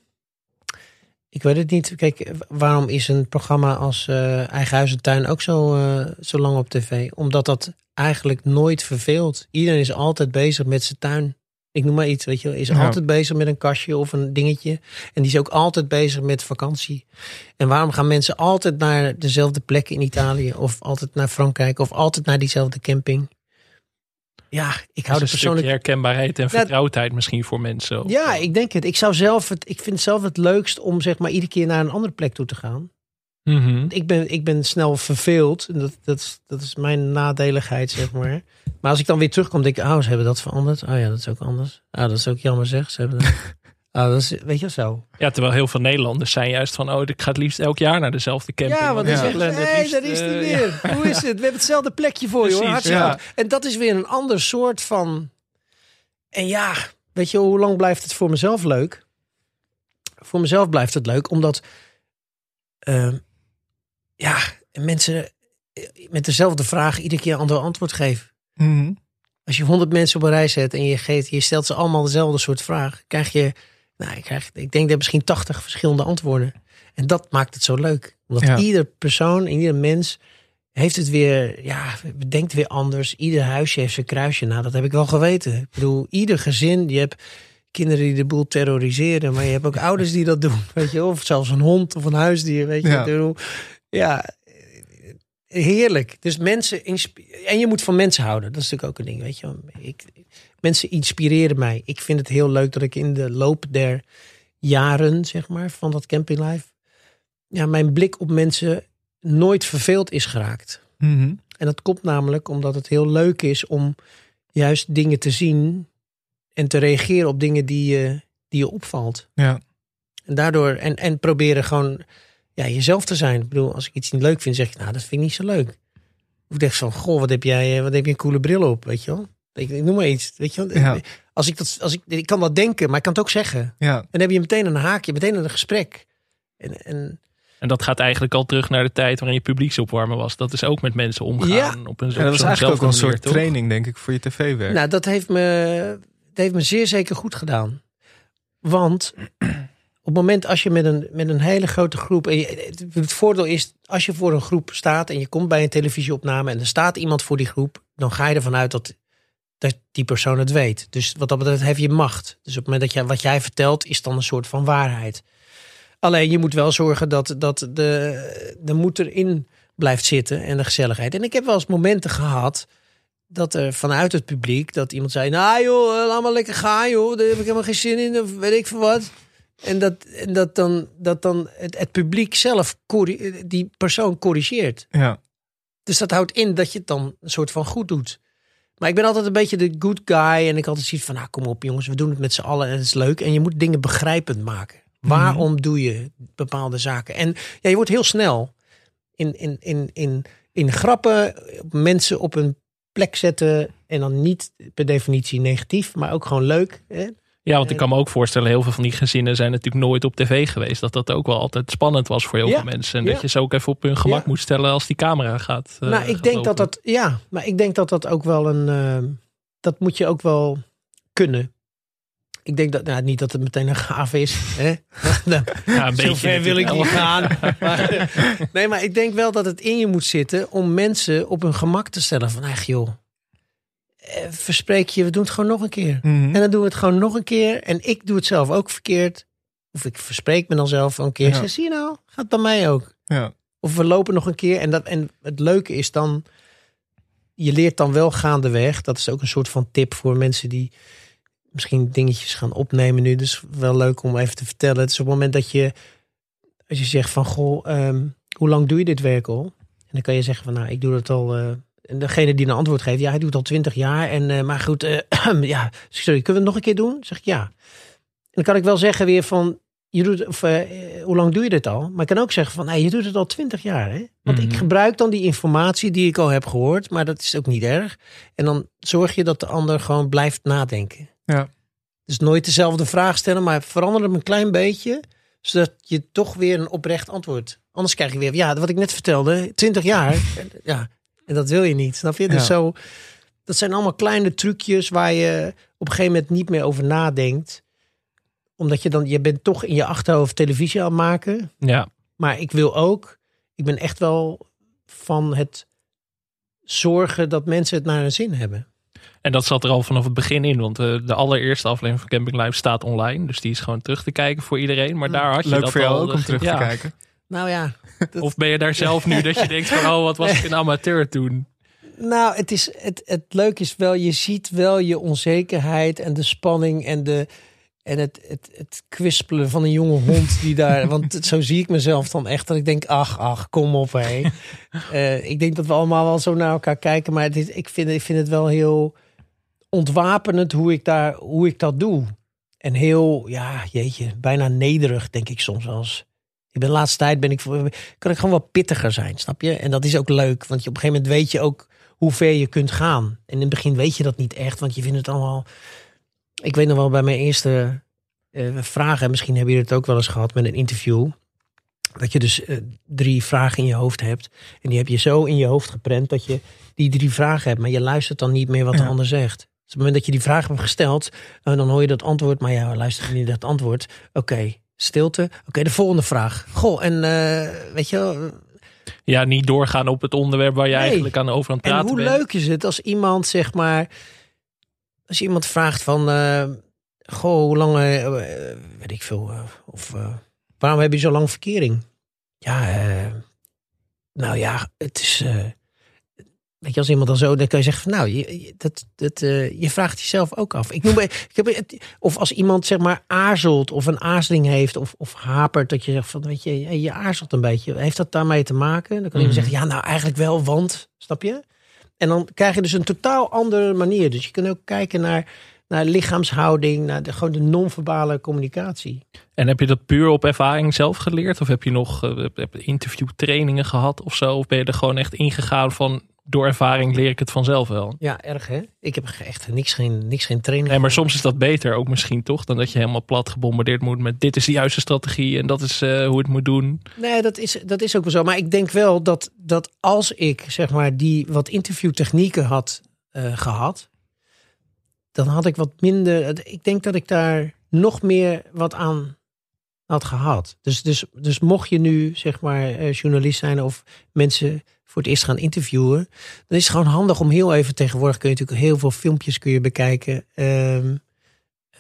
Ik weet het niet. Kijk, waarom is een programma als eh, Eigen Huis en Tuin ook zo, eh, zo lang op tv? Omdat dat eigenlijk nooit verveelt. Iedereen is altijd bezig met zijn tuin. Ik noem maar iets, weet je wel. Is Ja. altijd bezig met een kastje of een dingetje. En die is ook altijd bezig met vakantie. En waarom gaan mensen altijd naar dezelfde plekken in Italië? Of altijd naar Frankrijk? Of altijd naar diezelfde camping? Ja, ik hou stukje persoonlijk herkenbaarheid en vertrouwdheid misschien voor mensen. ja, ik denk het. Ik zou zelf het. Ik vind het zelf het leukst om zeg maar iedere keer naar een andere plek toe te gaan. Mhm. Ik ben, ik ben snel verveeld. En Dat, dat, is, dat is mijn nadeligheid, zeg maar. Maar als ik dan weer terugkom, denk ik, oh, ze hebben dat veranderd. Oh ja, dat is ook anders. Ah, dat is ook jammer zeg. Ze hebben dat. Ah, dat is, weet je zo. Ja, terwijl heel veel Nederlanders zijn juist van... oh, ik ga het liefst elk jaar naar dezelfde camping. Ja, want dan zeggen ze, hé, daar is hij weer. Hoe is het? We hebben hetzelfde plekje voor je hoor. Hartstikke ja. En dat is weer een ander soort van... En ja, weet je, hoe lang blijft het voor mezelf leuk? Voor mezelf blijft het leuk, omdat... ehm, ja, mensen eh, met dezelfde vraag iedere keer een ander antwoord geven. Mhm. Als je honderd mensen op een rij zet en je, geeft, je stelt ze allemaal dezelfde soort vraag, krijg je, nou, krijgt, ik denk dat misschien 80 verschillende antwoorden. En dat maakt het zo leuk. Omdat Ja. ieder persoon, ieder mens heeft het weer, ja, bedenkt weer anders. Ieder huisje heeft zijn kruisje. Nou, dat heb ik wel geweten. Ik bedoel, ieder gezin, je hebt kinderen die de boel terroriseren, maar je hebt ook ouders die dat doen. Weet je, of zelfs een hond of een huisdier. Weet je, Ja. Ik bedoel, ja, heerlijk. Dus mensen, en je moet van mensen houden. Dat is natuurlijk ook een ding, weet je. Ik, mensen inspireren mij. Ik vind het heel leuk dat ik in de loop der jaren, zeg maar, van dat campinglife, ja, mijn blik op mensen nooit verveeld is geraakt. Mhm. En dat komt namelijk omdat het heel leuk is om juist dingen te zien en te reageren op dingen die je, die je opvalt. Ja. En daardoor, en, en proberen gewoon ja, jezelf te zijn. Ik bedoel, als ik iets niet leuk vind, zeg ik, nou, dat vind ik niet zo leuk. Of ik denk van, goh, wat heb jij, eh, wat heb je een coole bril op, weet je wel? Ik, ik noem maar iets, weet je? Ja. Als ik dat, als ik, ik kan dat denken, maar ik kan het ook zeggen. Ja. En dan heb je meteen een haakje, meteen een gesprek. En, en En dat gaat eigenlijk al terug naar de tijd waarin je publieksopwarmer was. Dat is ook met mensen omgaan Ja. op een Ja, dat was zo'n eigenlijk ook een soort toch? training, denk ik, voor je tv-werk. Nou, dat heeft, me, dat heeft me zeer zeker goed gedaan. Want op het moment als je met een, met een hele grote groep. En je, het voordeel is, als je voor een groep staat en je komt bij een televisieopname en er staat iemand voor die groep, dan ga je ervan uit dat, dat die persoon het weet. Dus wat dat betreft heb je macht. Dus op het moment dat jij, wat jij vertelt, is dan een soort van waarheid. Alleen je moet wel zorgen dat, dat de, de moed erin blijft zitten en de gezelligheid. En ik heb wel eens momenten gehad dat er vanuit het publiek dat iemand zei: Nou joh, eh, laat maar lekker gaan, joh. Daar heb ik helemaal geen zin in, of weet ik veel wat. En dat, en dat dan, dat dan het, het publiek zelf die persoon corrigeert. Ja. Dus dat houdt in dat je het dan een soort van goed doet. Maar ik ben altijd een beetje de good guy. En ik altijd zoiets van, nou kom op jongens, we doen het met z'n allen en het is leuk. En je moet dingen begrijpend maken. Waarom doe je bepaalde zaken? En ja, je wordt heel snel in, in, in, in, in grappen mensen op een plek zetten. En dan niet per definitie negatief, maar ook gewoon leuk. Hè? Ja, want ik kan me ook voorstellen, heel veel van die gezinnen zijn natuurlijk nooit op tv geweest. Dat dat ook wel altijd spannend was voor heel Ja, veel mensen. En ja. dat je ze ook even op hun gemak Ja. moet stellen als die camera gaat. nou, ik gaat denk lopen. dat dat, ja, maar ik denk dat dat ook wel een, eh, dat moet je ook wel kunnen. Ik denk dat, nou, niet dat het meteen een gaaf is. Hè? Ja, een Zo beetje ver wil ik niet gaan. Maar, nee, maar ik denk wel dat het in je moet zitten om mensen op hun gemak te stellen. Van, echt joh, verspreek je, we doen het gewoon nog een keer. Mhm. En dan doen we het gewoon nog een keer. En ik doe het zelf ook verkeerd. Of ik verspreek me dan zelf een keer. Ja. Zeg, zie je nou, gaat bij mij ook. Ja. Of we lopen nog een keer. En, dat, en het leuke is dan, je leert dan wel gaandeweg. Dat is ook een soort van tip voor mensen die misschien dingetjes gaan opnemen nu. Dus wel leuk om even te vertellen. Het is op het moment dat je, als je zegt van, goh, ehm, hoe lang doe je dit werk al? En dan kan je zeggen van, nou, ik doe dat al... eh, degene die een antwoord geeft, ja, hij doet al twintig jaar. En, eh, maar goed, eh, ja, sorry, kunnen we het nog een keer doen? Zeg ik ja. En dan kan ik wel zeggen weer van, je doet, of, eh, hoe lang doe je dit al? Maar ik kan ook zeggen van, hey, je doet het al twintig jaar. Hè? Want ik Mhm. gebruik dan die informatie die ik al heb gehoord, maar dat is ook niet erg. En dan zorg je dat de ander gewoon blijft nadenken. Ja. Dus nooit dezelfde vraag stellen, maar verander hem een klein beetje, zodat je toch weer een oprecht antwoord. Anders krijg je weer, ja, wat ik net vertelde, 20 jaar. ja, en dat wil je niet, snap je? Dus Ja. zo, dat zijn allemaal kleine trucjes waar je op een gegeven moment niet meer over nadenkt. omdat je dan, je bent toch in je achterhoofd televisie aan het maken. Ja, Maar ik wil ook, ik ben echt wel van het zorgen dat mensen het naar hun zin hebben. en dat zat er al vanaf het begin in. Want eh, de allereerste aflevering van Camping Live staat online. Dus die is gewoon terug te kijken voor iedereen. Maar daar had je Leuk dat voor jou al. ook om Dus, terug ja. te kijken. Nou ja, Of ben je daar zelf nu dat je denkt van... Oh, wat was ik een amateur toen? Nou, het, is, het, het leuke is wel, je ziet wel je onzekerheid en de spanning en, de, en het, het, het kwispelen van een jonge hond die daar. Want zo zie ik mezelf dan echt. Dat ik denk, ach, ach, kom op hé. Eh, ik denk dat we allemaal wel zo naar elkaar kijken. Maar het is, ik, vind, ik vind het wel heel ontwapenend hoe ik, daar, hoe ik dat doe. En heel, ja, jeetje, bijna nederig denk ik soms eens. Ik ben de laatste tijd ben ik, kan ik gewoon wel pittiger zijn, snap je? En dat is ook leuk, want je op een gegeven moment weet je ook hoe ver je kunt gaan. En in het begin weet je dat niet echt, want je vindt het allemaal. Ik weet nog wel bij mijn eerste eh, vragen, misschien hebben jullie het ook wel eens gehad met een interview. Dat je dus eh, drie vragen in je hoofd hebt. En die heb je zo in je hoofd geprent dat je die drie vragen hebt. Maar je luistert dan niet meer wat de ander zegt. Dus op het moment dat je die vraag hebt gesteld, nou, dan hoor je dat antwoord. Maar ja, luister niet naar het antwoord. Oké, stilte. Oké, de volgende vraag. Goh, en eh, weet je Ja, niet doorgaan op het onderwerp waar je Nee. eigenlijk aan over aan het En praten hoe bent. leuk is het als iemand, zeg maar, als iemand vraagt van, eh, goh, hoe lang, eh, weet ik veel, of waarom heb je zo lang verkering? Ja, nou ja, het is, weet je, als iemand dan zo, dan kan je zeggen van, nou, je, je- dat, dat, eh, je vraagt jezelf ook af. Ik noem, ik heb, het- of als iemand, zeg maar, aarzelt of een aarzeling heeft of, of hapert, dat je zegt van, weet je, je, je aarzelt een beetje. Heeft dat daarmee te maken? Dan kan iemand Mhm. zeggen, ja, nou, eigenlijk wel, want, snap je? En dan krijg je dus een totaal andere manier. Dus je kunt ook kijken naar, naar lichaamshouding, naar de, gewoon de non-verbale communicatie. En heb je dat puur op ervaring zelf geleerd? Of heb je nog eh, heb- heb je interviewtrainingen gehad of zo? Of ben je er gewoon echt ingegaan van door ervaring leer ik het vanzelf wel? Ja, erg hè? Ik heb echt niks geen, niks geen training. Nee, maar soms is dat beter ook misschien toch? Dan dat je helemaal plat gebombardeerd moet met dit is de juiste strategie en dat is eh, hoe het moet doen. Nee, dat is, dat is ook wel zo. Maar ik denk wel dat, dat als ik zeg maar die wat interviewtechnieken had eh, gehad, dan had ik wat minder. Ik denk dat ik daar nog meer wat aan had gehad. Dus, dus, dus mocht je nu zeg maar eh, journalist zijn of mensen voor het eerst gaan interviewen, dan is het gewoon handig om heel even tegenwoordig kun je natuurlijk heel veel filmpjes kun je bekijken. Ehm,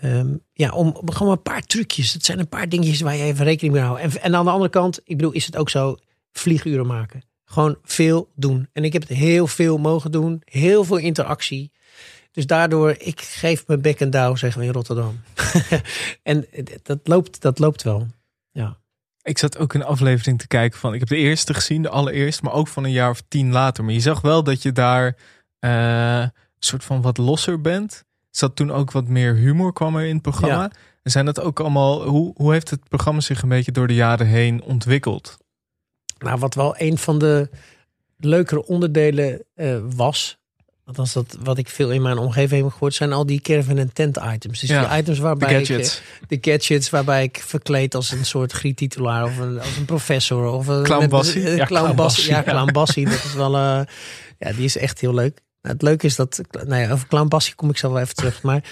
ehm, ja, om, gewoon een paar trucjes. Het zijn een paar dingetjes waar je even rekening mee houdt. En, en aan de andere kant, ik bedoel, is het ook zo vlieguren maken. Gewoon veel doen. En ik heb het heel veel mogen doen. Heel veel interactie. Dus daardoor, ik geef mijn bek en douw, zeggen we in Rotterdam. en dat loopt, dat loopt wel. Ja. Ik zat ook een aflevering te kijken van. Ik heb de eerste gezien, de allereerste, maar ook van een jaar of tien later. Maar je zag wel dat je daar een soort van wat losser bent. Zat toen ook wat meer humor kwam er in het programma. Ja. En zijn dat ook allemaal. Hoe, hoe heeft het programma zich een beetje door de jaren heen ontwikkeld? Nou, wat wel een van de leukere onderdelen eh, was. Althans, dat wat ik veel in mijn omgeving heb gehoord, zijn al die caravan en tent items. Dus Ja, die items De waarbij ik, gadgets. eh, de gadgets waarbij ik verkleed als een soort griettitulaar of een, als een professor of een Clown Bassie? eh, Ja, clown Bassie. Ja, clown Bassie. Dat is wel, eh, ja, die is echt heel leuk. Nou, het leuke is dat, nou ja, over clown Bassie kom ik zo wel even terug. Maar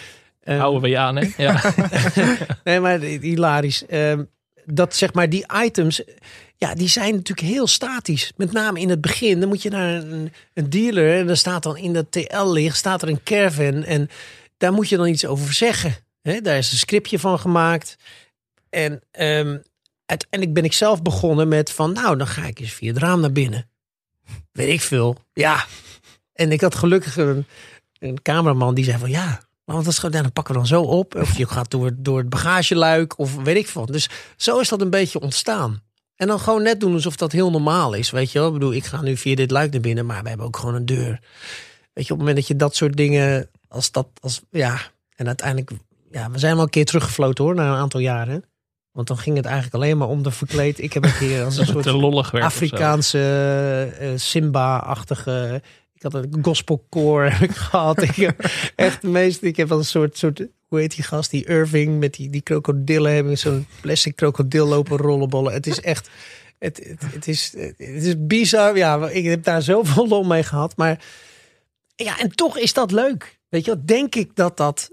Houden we je aan, hè? Ja. nee, maar hilarisch. Ehm, dat zeg maar die items, ja, die zijn natuurlijk heel statisch. Met name in het begin. Dan moet je naar een, een dealer en dan staat dan in dat TL-licht staat er een caravan en daar moet je dan iets over zeggen. Hè, daar is een scriptje van gemaakt. En ehm, uiteindelijk ben ik zelf begonnen met van, nou, dan ga ik eens via het raam naar binnen. Weet ik veel. Ja. En ik had gelukkig een, cameraman die zei van, ja, want dat is ja, dan pakken we dan zo op. Of je gaat door, door het bagageluik of weet ik veel. Dus zo is dat een beetje ontstaan. En dan gewoon net doen alsof dat heel normaal is. Weet je wel? Ik bedoel, ik ga nu via dit luik naar binnen, maar we hebben ook gewoon een deur. Weet je, op het moment dat je dat soort dingen, als dat, als, ja. En uiteindelijk, ja, we zijn wel een keer teruggefloten hoor, na een aantal jaren. Want dan ging het eigenlijk alleen maar om de verkleed. Ik heb een keer als een soort lollig. Afrikaanse eh, Simba-achtige. Ik had een gospelkoor heb ik gehad. Ik heb echt de meeste. Ik heb wel een soort, soort. Hoe heet die gast? Die Irving met die, die krokodillen hebben zo'n plastic krokodil lopen rollenbollen. Het is echt. Het, het, is, het is bizar. Ja, ik heb daar zoveel lol mee gehad. Maar ja, en toch is dat leuk. Weet je wat? Denk ik dat dat,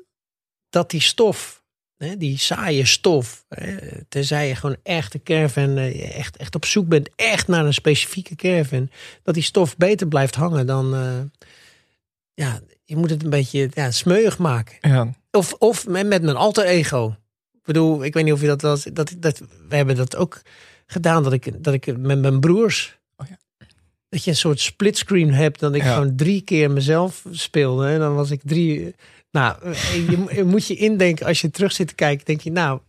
dat die stof Hè, die saaie stof. Hè, tenzij je gewoon echt een caravan, eh, echt, echt op zoek bent, echt naar een specifieke caravan. Dat die stof beter blijft hangen dan. eh, ja, je moet het een beetje ja, smeuig maken. Ja. Of, of met, met mijn alter ego. Ik bedoel, ik weet niet of je dat, dat, dat, dat we hebben dat ook gedaan, dat ik, dat ik met mijn broers, Oh ja. dat je een soort splitscreen hebt, dat ik Ja. gewoon drie keer mezelf speelde. En dan was ik drie, nou, je, je moet je indenken, als je terug zit te kijken, denk je, nou,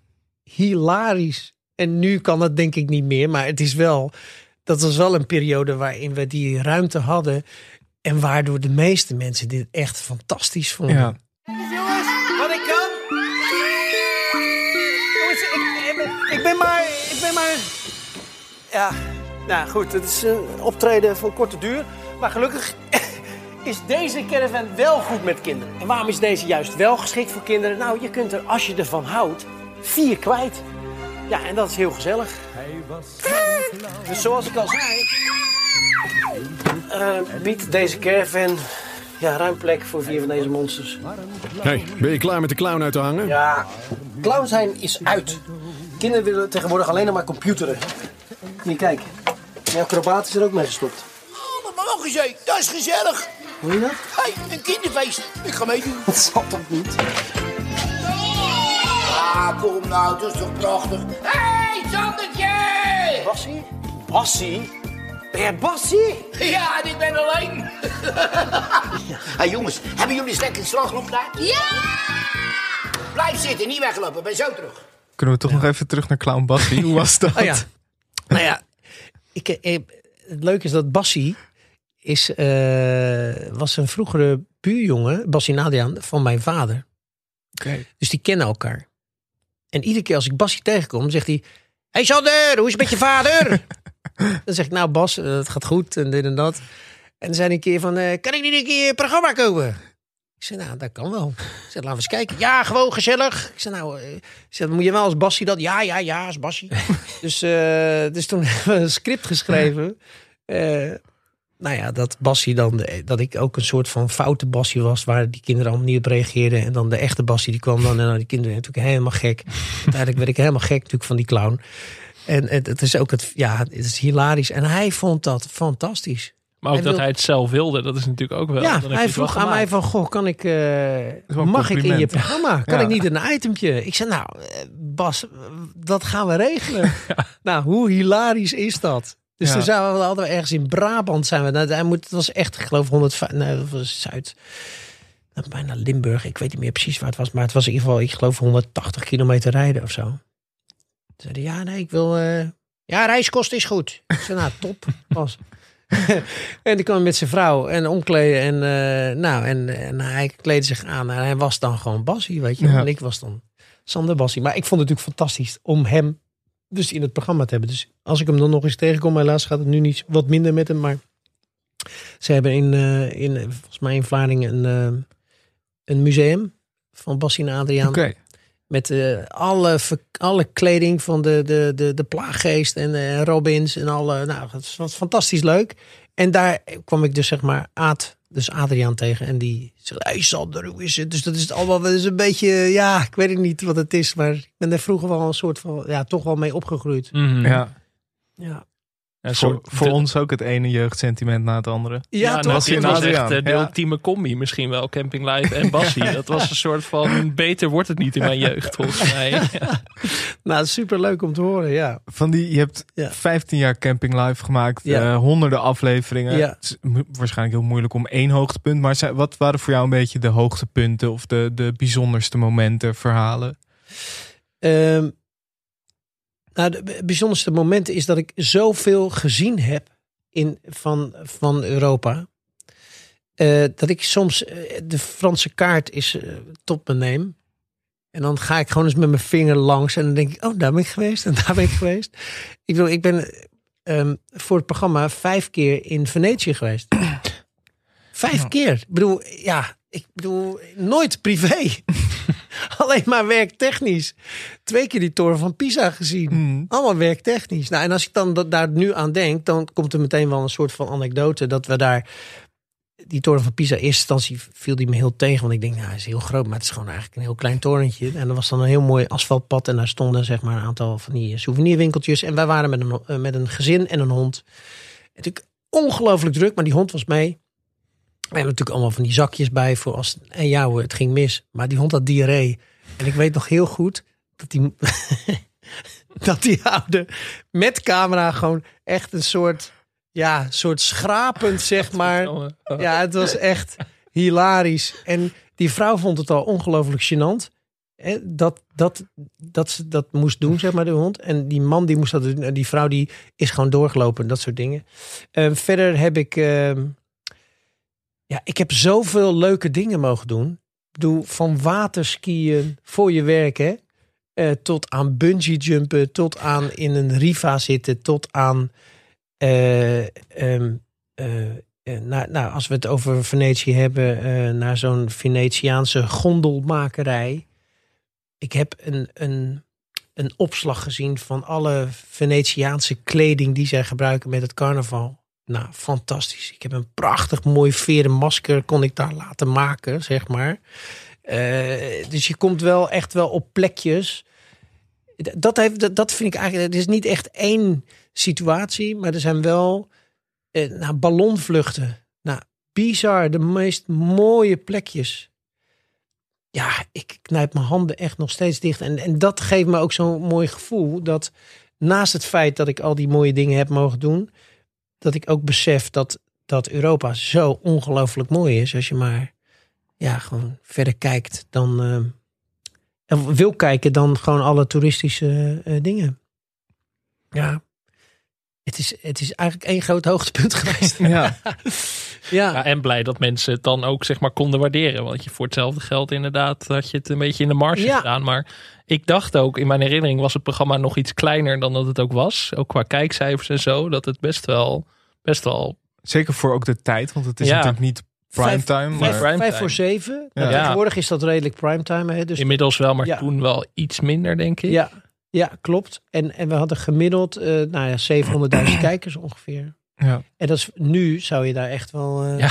hilarisch. En nu kan dat denk ik niet meer, maar het is wel, dat was wel een periode waarin we die ruimte hadden. En waardoor de meeste mensen dit echt fantastisch vonden. ja. Ik, ben, maar... Ik ben maar... Ja, nou goed, het is een optreden van korte duur. Maar gelukkig is deze caravan wel goed met kinderen. En waarom is deze juist wel geschikt voor kinderen? Nou, je kunt er, als je ervan houdt, vier kwijt. Ja, en dat is heel gezellig. Dus zoals ik al zei... eh, biedt deze caravan ja, ruim plek voor vier van deze monsters. Hey, ben je klaar met de clown uit te hangen? Ja, clown zijn is uit. Kinderen willen tegenwoordig alleen nog maar computeren. Hier, kijk. De acrobaat is er ook mee gestopt. Oh, maar mogen ze, dat is gezellig. Hoor je dat? Hé, hey, een kinderfeest. Ik ga meedoen. Dat zal toch niet? Ah, kom nou, dat is toch prachtig. Hé, hey, Sandertje! Bassie? Bassie? Ben jij Bassie? Ja, ik ben alleen. Hé hey, jongens, hebben jullie eens lekker slagroom gedaan? Ja! Blijf zitten, niet weglopen, ben zo terug. Kunnen we toch nog even terug naar Clown Bassie? Hoe was dat? Oh ja. Nou ja, ik, eh, het leuke is dat Bassie is, eh, was een vroegere buurjongen, Bassie Nadian, van mijn vader. Oké. Dus die kennen elkaar. En iedere keer als ik Bassie tegenkom, zegt hij... Hey Sander, hoe is het met je vader? dan zeg ik, nou Bas, eh, het gaat goed en dit en dat. En dan zei hij een keer van, kan ik niet een keer een programma komen? Ik zei, nou, dat kan wel. Ik zei, laten we eens kijken. Ja, gewoon gezellig. Ik zei, nou, eh, ik zei, moet je wel als Bassie dat? Ja, ja, ja, als Bassie. dus, eh, dus toen hebben we een script geschreven. Eh, nou ja, dat Bassie dan, dat ik ook een soort van foute Bassie was, waar die kinderen allemaal niet op reageerden. En dan de echte Bassie, die kwam dan en nou, die kinderen natuurlijk helemaal gek. Uiteindelijk werd ik helemaal gek natuurlijk van die clown. En het, het is ook het, ja, het is hilarisch. En hij vond dat fantastisch. Maar ook Hij dat wil- hij het zelf wilde, dat is natuurlijk ook wel. ja, dan hij vroeg aan mij van, goh, kan ik, eh, mag ik in je programma? Kan Ja. ik niet een itempje? Ik zei, nou, eh, Bas, dat gaan we regelen. Nou, hoe hilarisch is dat? Dus Ja. toen zijn we hadden we ergens in Brabant zijn we. Nou, hij moet, het was echt, ik geloof 105, nee, dat was Zuid. nou, Bijna Limburg, ik weet niet meer precies waar het was, maar het was in ieder geval, ik geloof 180 kilometer rijden of zo. Toen zei hij, ja, nee, ik wil, eh, ja, reiskosten is goed. Ik zei, nou, top, Bas. en die kwam met zijn vrouw en omkleden. En, eh, nou, en, en hij kleedde zich aan. En hij was dan gewoon Bassie, weet je. Ja. En ik was dan Sander Bassie. Maar ik vond het natuurlijk fantastisch om hem dus in het programma te hebben. Dus als ik hem dan nog eens tegenkom, helaas gaat het nu niet wat minder met hem. Maar ze hebben in, eh, in volgens mij in Vlaardingen een, eh, een museum van Bassie en Adriaan. Oké. Met eh, alle, alle kleding van de, de, de, de plaaggeest en eh, Robins en alle. Nou, dat was fantastisch leuk. En daar kwam ik dus zeg maar Aad, dus Adriaan tegen. En die zei, hey Sander, hoe is het? Dus dat is het allemaal dat is een beetje, ja, ik weet het niet wat het is. Maar ik ben er vroeger wel een soort van, ja, toch wel mee opgegroeid. Mhm. Ja. Ja, Voor, zo- voor de- ons ook het ene jeugdsentiment na het andere. ja, Ja, toch? nou, was Adriaan. echt eh, de Ja. ultieme combi misschien wel. Camping Live en Bassie. Dat was een soort van, beter wordt het niet in mijn jeugd volgens mij. Nou, super leuk om te horen, ja. Van die, je hebt Ja. 15 jaar Camping Live gemaakt, Ja. eh, honderden afleveringen. Ja. Het is mo- waarschijnlijk heel moeilijk om één hoogtepunt. Maar zijn- wat waren voor jou een beetje de hoogtepunten of de, de bijzonderste momenten, verhalen? Ehm, nou, de b- bijzonderste moment is dat ik zoveel gezien heb in, van, van Europa. eh, dat ik soms eh, de Franse kaart is tot me neem. En dan ga ik gewoon eens met mijn vinger langs. En dan denk ik, oh, daar ben ik geweest. En daar ben ik geweest. Ik bedoel, ik ben ehm, voor het programma vijf keer in Venetië geweest. Vijf keer. Ik bedoel, ja, ik bedoel, nooit privé. Alleen maar werktechnisch. Twee keer die toren van Pisa gezien. Hmm. Allemaal werktechnisch. Nou, en als ik dan dat, daar nu aan denk, dan komt er meteen wel een soort van anekdote dat we daar die toren van Pisa, in eerste instantie viel die me heel tegen. Want ik denk, nou, hij is heel groot, maar het is gewoon eigenlijk een heel klein torentje. En er was dan een heel mooi asfaltpad. En daar stonden zeg maar een aantal van die souvenirwinkeltjes. En wij waren met een, eh, met een gezin en een hond. Natuurlijk ongelooflijk druk, maar die hond was mee. We hebben natuurlijk allemaal van die zakjes bij voor als en ja hoor, het ging mis. Maar die hond had diarree. En ik weet nog heel goed dat die, dat die oude met camera gewoon echt een soort, ja, soort schrapend zeg maar. Ja, het was echt hilarisch. En die vrouw vond het al ongelooflijk gênant. hè, Dat, dat, dat ze dat moest doen, zeg maar, de hond. En die man die moest dat doen. En die vrouw die is gewoon doorgelopen. Dat soort dingen. Eh, verder heb ik... ehm, ja, ik heb zoveel leuke dingen mogen doen. Bedoel, van waterskiën voor je werk, hè. eh, tot aan bungee jumpen, tot aan in een riva zitten, tot aan... eh, ehm, eh, nou, nou, als we het over Venetië hebben, naar zo'n Venetiaanse gondelmakerij. Ik heb een, een, een opslag gezien van alle Venetiaanse kleding die zij gebruiken met het carnaval. Nou, fantastisch. Ik heb een prachtig mooi veren masker kon ik daar laten maken, zeg maar. Eh, dus je komt wel echt wel op plekjes. Dat, heeft, dat, dat vind ik eigenlijk. Het is niet echt één situatie, maar er zijn wel eh, nou, ballonvluchten. Nou, bizar. De meest mooie plekjes. Ja, ik knijp mijn handen echt nog steeds dicht. En, en dat geeft me ook zo'n mooi gevoel. Dat naast het feit dat ik al die mooie dingen heb mogen doen. Dat ik ook besef dat, dat Europa zo ongelooflijk mooi is. Als je maar ja, gewoon verder kijkt dan. eh, wil kijken dan gewoon alle toeristische eh, dingen. Ja. Het is, het is eigenlijk één groot hoogtepunt geweest. Ja. ja. Ja, en blij dat mensen het dan ook zeg maar konden waarderen. Want je voor hetzelfde geld inderdaad had je het een beetje in de marge Ja. gedaan. Maar ik dacht ook, in mijn herinnering was het programma nog iets kleiner dan dat het ook was. Ook qua kijkcijfers en zo. Dat het best wel, best wel Zeker voor ook de tijd, want het is Ja. natuurlijk niet primetime. Vijf, vijf voor zeven. Ja. Tegenwoordig is dat redelijk primetime. Hè? Dus inmiddels wel, maar Ja. toen wel iets minder denk ik. ja, ja, klopt. En, en we hadden gemiddeld eh nou ja, 700.000 kijkers ongeveer. Ja. En dat is, nu zou je daar echt wel... eh, Ja,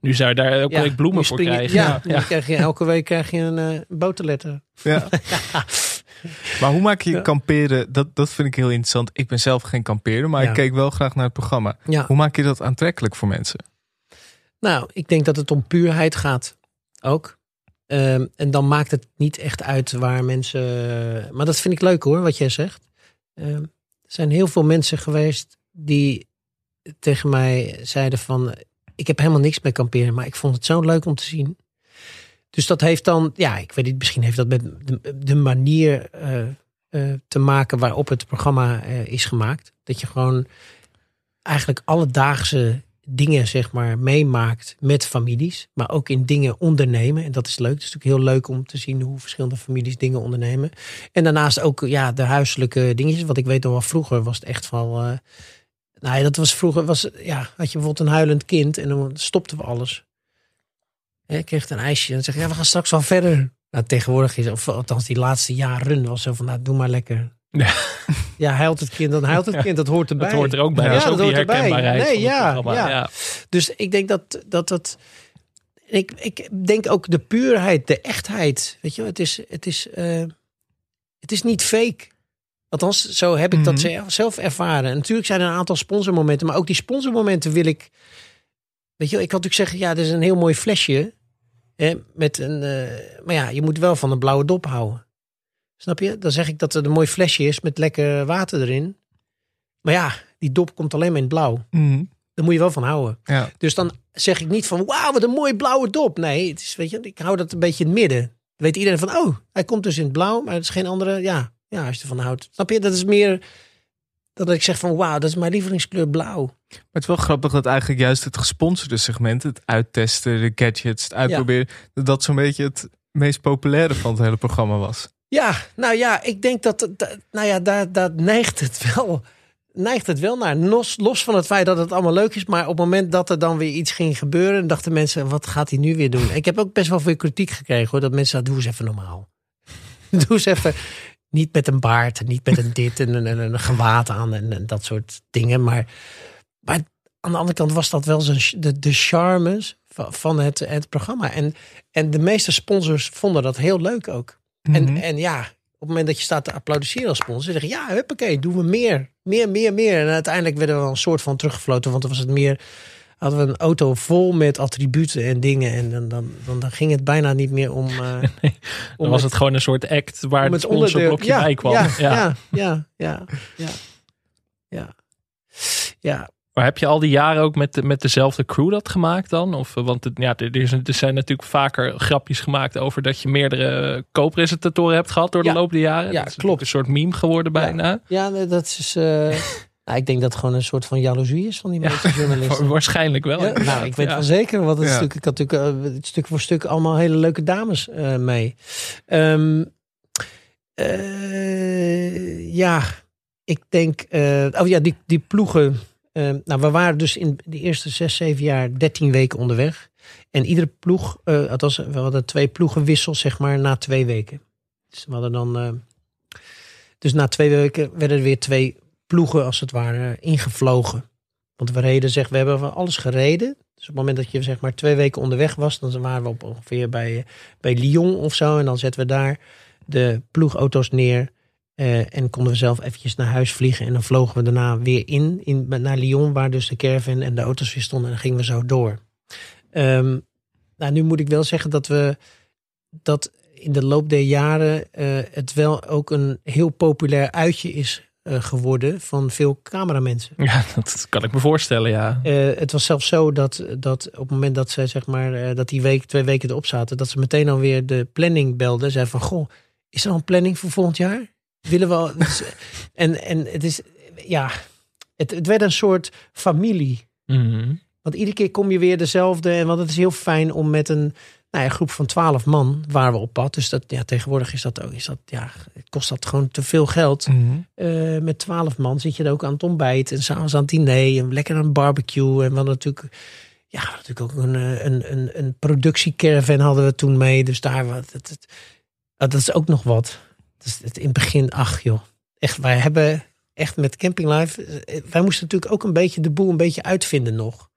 Nu zou je daar elke ja, week bloemen voor krijgen. Ja, ja. nu krijg je, elke week krijg je een eh boterletter. Ja. Maar hoe maak je Ja. kamperen? Dat, dat vind ik heel interessant. Ik ben zelf geen kampeerder, maar Ja. ik keek wel graag naar het programma. Ja. Hoe maak je dat aantrekkelijk voor mensen? Nou, ik denk dat het om puurheid gaat. Ook. Ehm, en dan maakt het niet echt uit waar mensen. Maar dat vind ik leuk hoor, wat jij zegt. Ehm, er zijn heel veel mensen geweest die tegen mij zeiden van. Ik heb helemaal niks met kamperen, maar ik vond het zo leuk om te zien. Dus dat heeft dan, ja, ik weet niet, misschien heeft dat met de, manier eh, eh, te maken waarop het programma eh, is gemaakt. Dat je gewoon eigenlijk alledaagse dingen zeg maar meemaakt met families, maar ook in dingen ondernemen. En dat is leuk. Het is natuurlijk heel leuk om te zien hoe verschillende families dingen ondernemen. En daarnaast ook ja, de huiselijke dingetjes. Want ik weet nog wel, vroeger was het echt van. eh nou ja, dat was vroeger, was, ja, had je bijvoorbeeld een huilend kind en dan stopten we alles. Hè, Ik kreeg een ijsje en zeg ja, we gaan straks wel verder. Nou, tegenwoordig is, of althans die laatste jaren was zo van, nou, doe maar lekker. Ja. Ja, huilt het kind, dan huilt het kind, dat hoort erbij. Dat hoort er ook bij. Ja, dat is ook dat die hoort erbij. Nee, ja, ja. ja. Dus ik denk dat dat. dat ik, ik denk ook de puurheid, de echtheid. Weet je, het is, het is, eh, het is niet fake. Althans, zo heb ik dat Mhm. zelf- zelf ervaren. En natuurlijk zijn er een aantal sponsormomenten, maar ook die sponsormomenten wil ik. Weet je, ik kan natuurlijk zeggen, ja, dit is een heel mooi flesje. Hè, met een, eh, maar ja, je moet wel van een blauwe dop houden. Snap je? Dan zeg ik dat het een mooi flesje is met lekker water erin. Maar ja, die dop komt alleen maar in het blauw. Daar moet je wel van houden. Ja. Dus dan zeg ik niet van, wauw, wat een mooie blauwe dop. Nee, het is, weet je, ik hou dat een beetje in het midden. Dan weet iedereen van, oh, hij komt dus in het blauw, maar het is geen andere, ja, ja, als je ervan houdt. Snap je? Dat is meer dat ik zeg van, wauw, dat is mijn lievelingskleur blauw. Maar het is wel grappig dat eigenlijk juist het gesponsorde segment, het uittesten, de gadgets, het uitproberen, dat dat zo'n beetje het meest populaire van het hele programma was. Ja, nou ja, ik denk dat, dat nou ja, daar, neigt het wel, neigt het wel naar. Los, los van het feit dat het allemaal leuk is, maar op het moment dat er dan weer iets ging gebeuren, dachten mensen, wat gaat hij nu weer doen? Ik heb ook best wel veel kritiek gekregen hoor, dat mensen zeiden, doe eens even normaal. doe eens even, niet met een baard, niet met een dit en een, en een gewaad aan en, dat soort dingen. Maar, maar aan de andere kant was dat wel de, de charmes van, van het, het programma. En, en de meeste sponsors vonden dat heel leuk ook. En, Mhm. en ja, op het moment dat je staat te applaudisseren als sponsor, zeggen ja, huppakee, doen we meer. Meer, meer, meer. En uiteindelijk werden we wel een soort van teruggefloten, want dan was het meer, hadden we een auto vol met attributen en dingen. En dan, dan, dan, dan ging het bijna niet meer om... eh, Dan was het gewoon een soort act waar om het sponsorblokje ja, bij kwam. Ja, Ja. ja, ja, ja, ja, ja. ja. Maar heb je al die jaren ook met, de- met dezelfde crew dat gemaakt dan? Of, eh, want het, ja, er, is, er zijn natuurlijk vaker grapjes gemaakt over dat je meerdere co-presentatoren hebt gehad door de Ja. loop der jaren. Ja, dat is klopt. Een soort meme geworden bijna. Ja, dat is. eh, nou, ik denk dat het gewoon een soort van jaloezie is van die meeste journalisten. Waarschijnlijk wel. Nou, ik weet wel zeker, want het natuurlijk, ik had natuurlijk eh, stuk voor stuk allemaal hele leuke dames mee. Ehm, eh, ja, ik denk. oh ja, die, die ploegen. Eh, nou, we waren dus in de eerste zes, zeven jaar 13 weken onderweg. En iedere ploeg, eh althans, we hadden twee ploegenwissels, zeg maar, na twee weken. Dus we hadden dan. eh, dus na twee weken werden er weer twee ploegen, als het ware, ingevlogen. Want we reden, zeg, we hebben van alles gereden. Dus op het moment dat je zeg maar twee weken onderweg was, dan waren we op ongeveer bij, bij Lyon of zo. En dan zetten we daar de ploegauto's neer. Eh, en konden we zelf eventjes naar huis vliegen. En dan vlogen we daarna weer in, in naar Lyon, waar dus de caravan en de auto's weer stonden. En dan gingen we zo door. Ehm, nou, nu moet ik wel zeggen dat we dat in de loop der jaren eh, het wel ook een heel populair uitje is eh, geworden van veel cameramensen. Ja, dat kan ik me voorstellen, ja. Het was zelfs zo dat, dat op het moment dat zij zeg maar dat die week, twee weken erop zaten, dat ze meteen alweer de planning belden. Zei van goh, is er al een planning voor volgend jaar? Willen we dus, en, en het is ja, het, het werd een soort familie. Mhm. Want iedere keer kom je weer dezelfde. En want het is heel fijn om met een nou ja, groep van twaalf man waren we op pad. Dus dat, ja, tegenwoordig is dat ook, is dat, ja, kost dat gewoon te veel geld. Mhm. Eh, met twaalf man zit je er ook aan het ontbijt. En s'avonds aan het diner. En lekker aan een barbecue. En we hadden natuurlijk, ja, natuurlijk ook een, eh, een, een, een productiecaravan hadden we toen mee. Dus daar, wat, het, het, dat is ook nog wat. Dus het, in het begin, ach joh. Echt, wij hebben echt met Camping Life. eh, Wij moesten natuurlijk ook een beetje de boel een beetje uitvinden nog.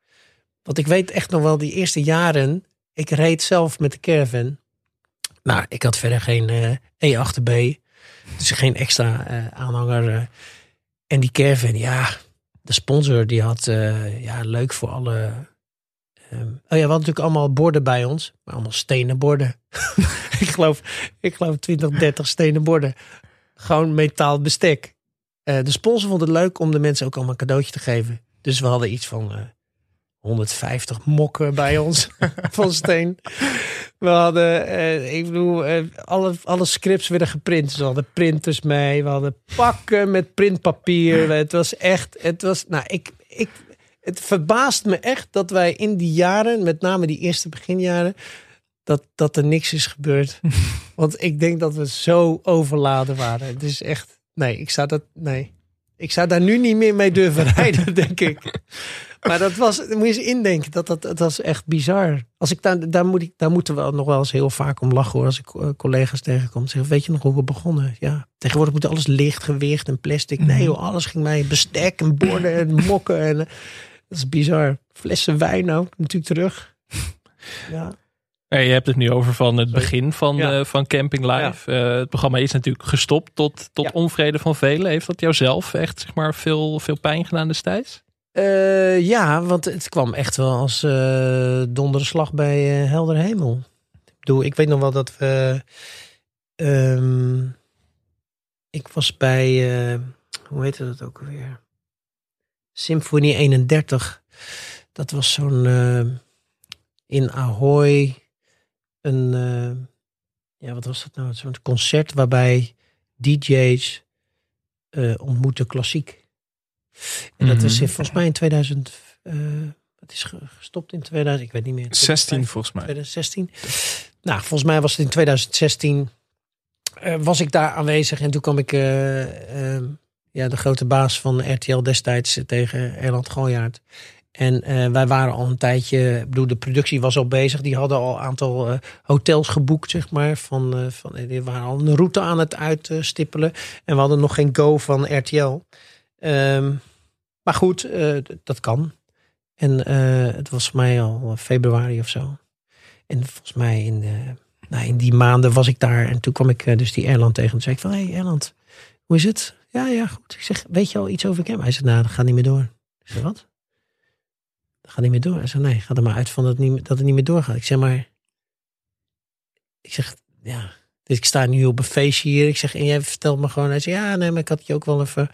Want ik weet echt nog wel die eerste jaren. Ik reed zelf met de caravan. Nou, ik had verder geen eh E8B. Dus geen extra eh, aanhanger. En die caravan, ja, de sponsor die had, ja, leuk voor alle... ehm, oh ja, we hadden natuurlijk allemaal borden bij ons. Maar allemaal stenen borden. ik, geloof, ik geloof 20, 30 stenen borden. Gewoon metaal bestek. Eh, de sponsor vond het leuk om de mensen ook allemaal een cadeautje te geven. Dus we hadden iets van eh, 150 mokken bij ons van steen. We hadden, eh, ik bedoel, alle, alle scripts werden geprint. Dus we hadden printers mee. We hadden pakken met printpapier. Het was echt, het was, nou, ik, ik, het verbaast me echt dat wij in die jaren, met name die eerste beginjaren, dat, dat er niks is gebeurd. Want ik denk dat we zo overladen waren. Het is echt, nee, ik zou dat, nee. Ik zou daar nu niet meer mee durven rijden, denk ik. Maar dat was, moet je eens indenken, dat, dat, dat was echt bizar. Als ik daar, daar, moet ik, daar moeten we nog wel eens heel vaak om lachen hoor. Als ik eh, collega's tegenkom. Zeggen, weet je nog hoe we begonnen? Ja, tegenwoordig moet alles licht, gewicht en plastic. Nee joh, alles ging mij bestek en borden en mokken. En, eh, dat is bizar. Flessen wijn ook, natuurlijk terug. Ja. Ja, je hebt het nu over van het begin van, Ja. eh, van Camping Live. Eh, het programma is natuurlijk gestopt tot, tot Ja. onvrede van velen. Heeft dat jou zelf echt zeg maar, veel, veel pijn gedaan destijds? Eh, ja, want het kwam echt wel als eh donderslag bij helder hemel. Ik bedoel, ik weet nog wel dat we... ehm, ik was bij... eh, hoe heette dat ook alweer? Symfonie 31. Dat was zo'n... eh, in Ahoy. Een... eh, ja, wat was dat nou? Zo'n concert waarbij DJ's eh ontmoeten klassiek. En dat was Mhm. volgens mij in 2000. eh het is ge- gestopt in 2000. Ik weet niet meer. 16 volgens mij. 2016. Nou, volgens mij was het in 2016. eh, was ik daar aanwezig en toen kwam ik ja, de grote baas van RTL destijds tegen Erland Gooijaard. En eh, wij waren al een tijdje, bedoel, de productie was al bezig. Die hadden al een aantal eh, hotels geboekt, zeg maar. Van, eh, van, die waren al een route aan het uitstippelen. En we hadden nog geen go van RTL. Ehm, maar goed, dat kan. En het was mij al februari of zo. En volgens mij in, de, nou, in die maanden was ik daar. En toen kwam ik dus die Erland tegen. En zei ik van, hé hey, Erland, hoe is het? Ja, ja, goed. Ik zeg, weet je al iets over hem? Hij zei, nou, dat gaat niet meer door. Ik zeg, wat? Dat gaat niet meer door. Hij zei, nee, ga er maar uit van dat het niet, dat het niet meer doorgaat. Ik zeg, maar... Ik zeg, ja... Dus ik sta nu op een feestje hier. Ik zeg, en jij vertelt me gewoon. Hij zei, ja, nee, maar ik had je ook wel even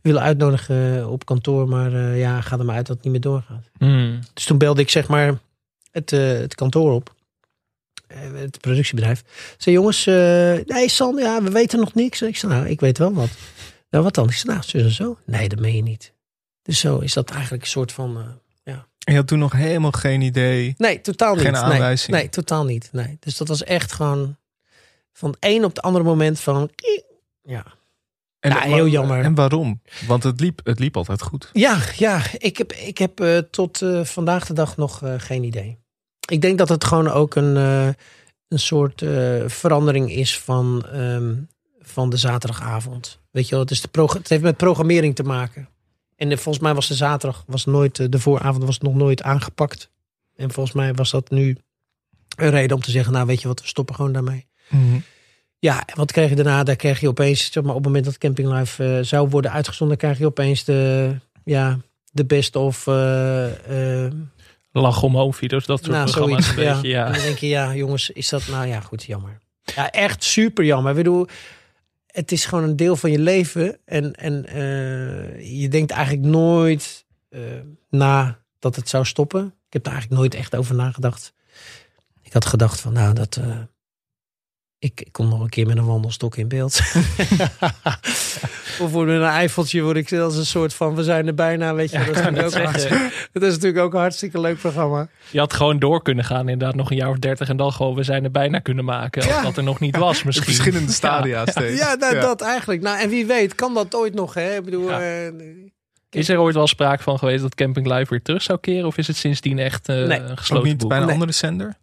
willen uitnodigen op kantoor. Maar uh, ja, ga er maar uit dat het niet meer doorgaat. Mm. Dus toen belde ik zeg maar het, uh, het kantoor op. Uh, het productiebedrijf. Zei, jongens, nee San, ja, we weten nog niks. Ik zei, nou, ik weet wel wat. Nou, wat dan? Ik zei, nou, zo en zo. Nee, dat meen je niet. Dus zo is dat eigenlijk een soort van, ja. En je had toen nog helemaal geen idee? Nee, totaal niet. Geen aanwijzing? Nee, nee, totaal niet. Nee. Dus dat was echt gewoon van het een op het andere moment van, ja. En, heel jammer. En waarom? Want het liep, het liep altijd goed. Ja, ja ik heb, ik heb uh, tot uh, vandaag de dag nog uh, geen idee. Ik denk dat het gewoon ook een, een soort verandering is van, um, van de zaterdagavond. Weet je wel, het, is de het heeft met programmering te maken. En volgens mij was de zaterdag, was nooit, de vooravond was nog nooit aangepakt. En volgens mij was dat nu een reden om te zeggen, nou weet je wat, we stoppen gewoon daarmee. Mm -hmm. Ja, en wat kreeg je daarna? Daar kreeg je opeens, zeg maar, op het moment dat Camping Live uh, zou worden uitgezonden, krijg je opeens de, ja, de best of. Uh, uh, Lach om home video's, dat soort nou, programma's. Zoiets, een beetje, ja. En dan denk je, ja, jongens, is dat nou ja, goed, jammer. Ja, echt super jammer. Ik bedoel, het is gewoon een deel van je leven. En, en je denkt eigenlijk nooit na dat het zou stoppen. Ik heb daar eigenlijk nooit echt over nagedacht. Ik had gedacht van, nou, dat ik, ik kom nog een keer met een wandelstok in beeld. of met een eifeltje word ik zelfs een soort van, we zijn er bijna, weet je. Ja, dat, is ook dat is natuurlijk ook een hartstikke leuk programma. Je had gewoon door kunnen gaan, inderdaad, nog een jaar of dertig en dan gewoon, we zijn er bijna kunnen maken. Als Ja. dat er nog niet was misschien. In verschillende stadia Ja. steeds. Ja, nou, dat eigenlijk. Nou, en wie weet, kan dat ooit nog, hè? Ik bedoel, Ja. eh, Is er ooit wel sprake van geweest dat Camping Live weer terug zou keren? Of is het sindsdien echt eh, Nee. gesloten niet boek? bij een Nee. andere zender?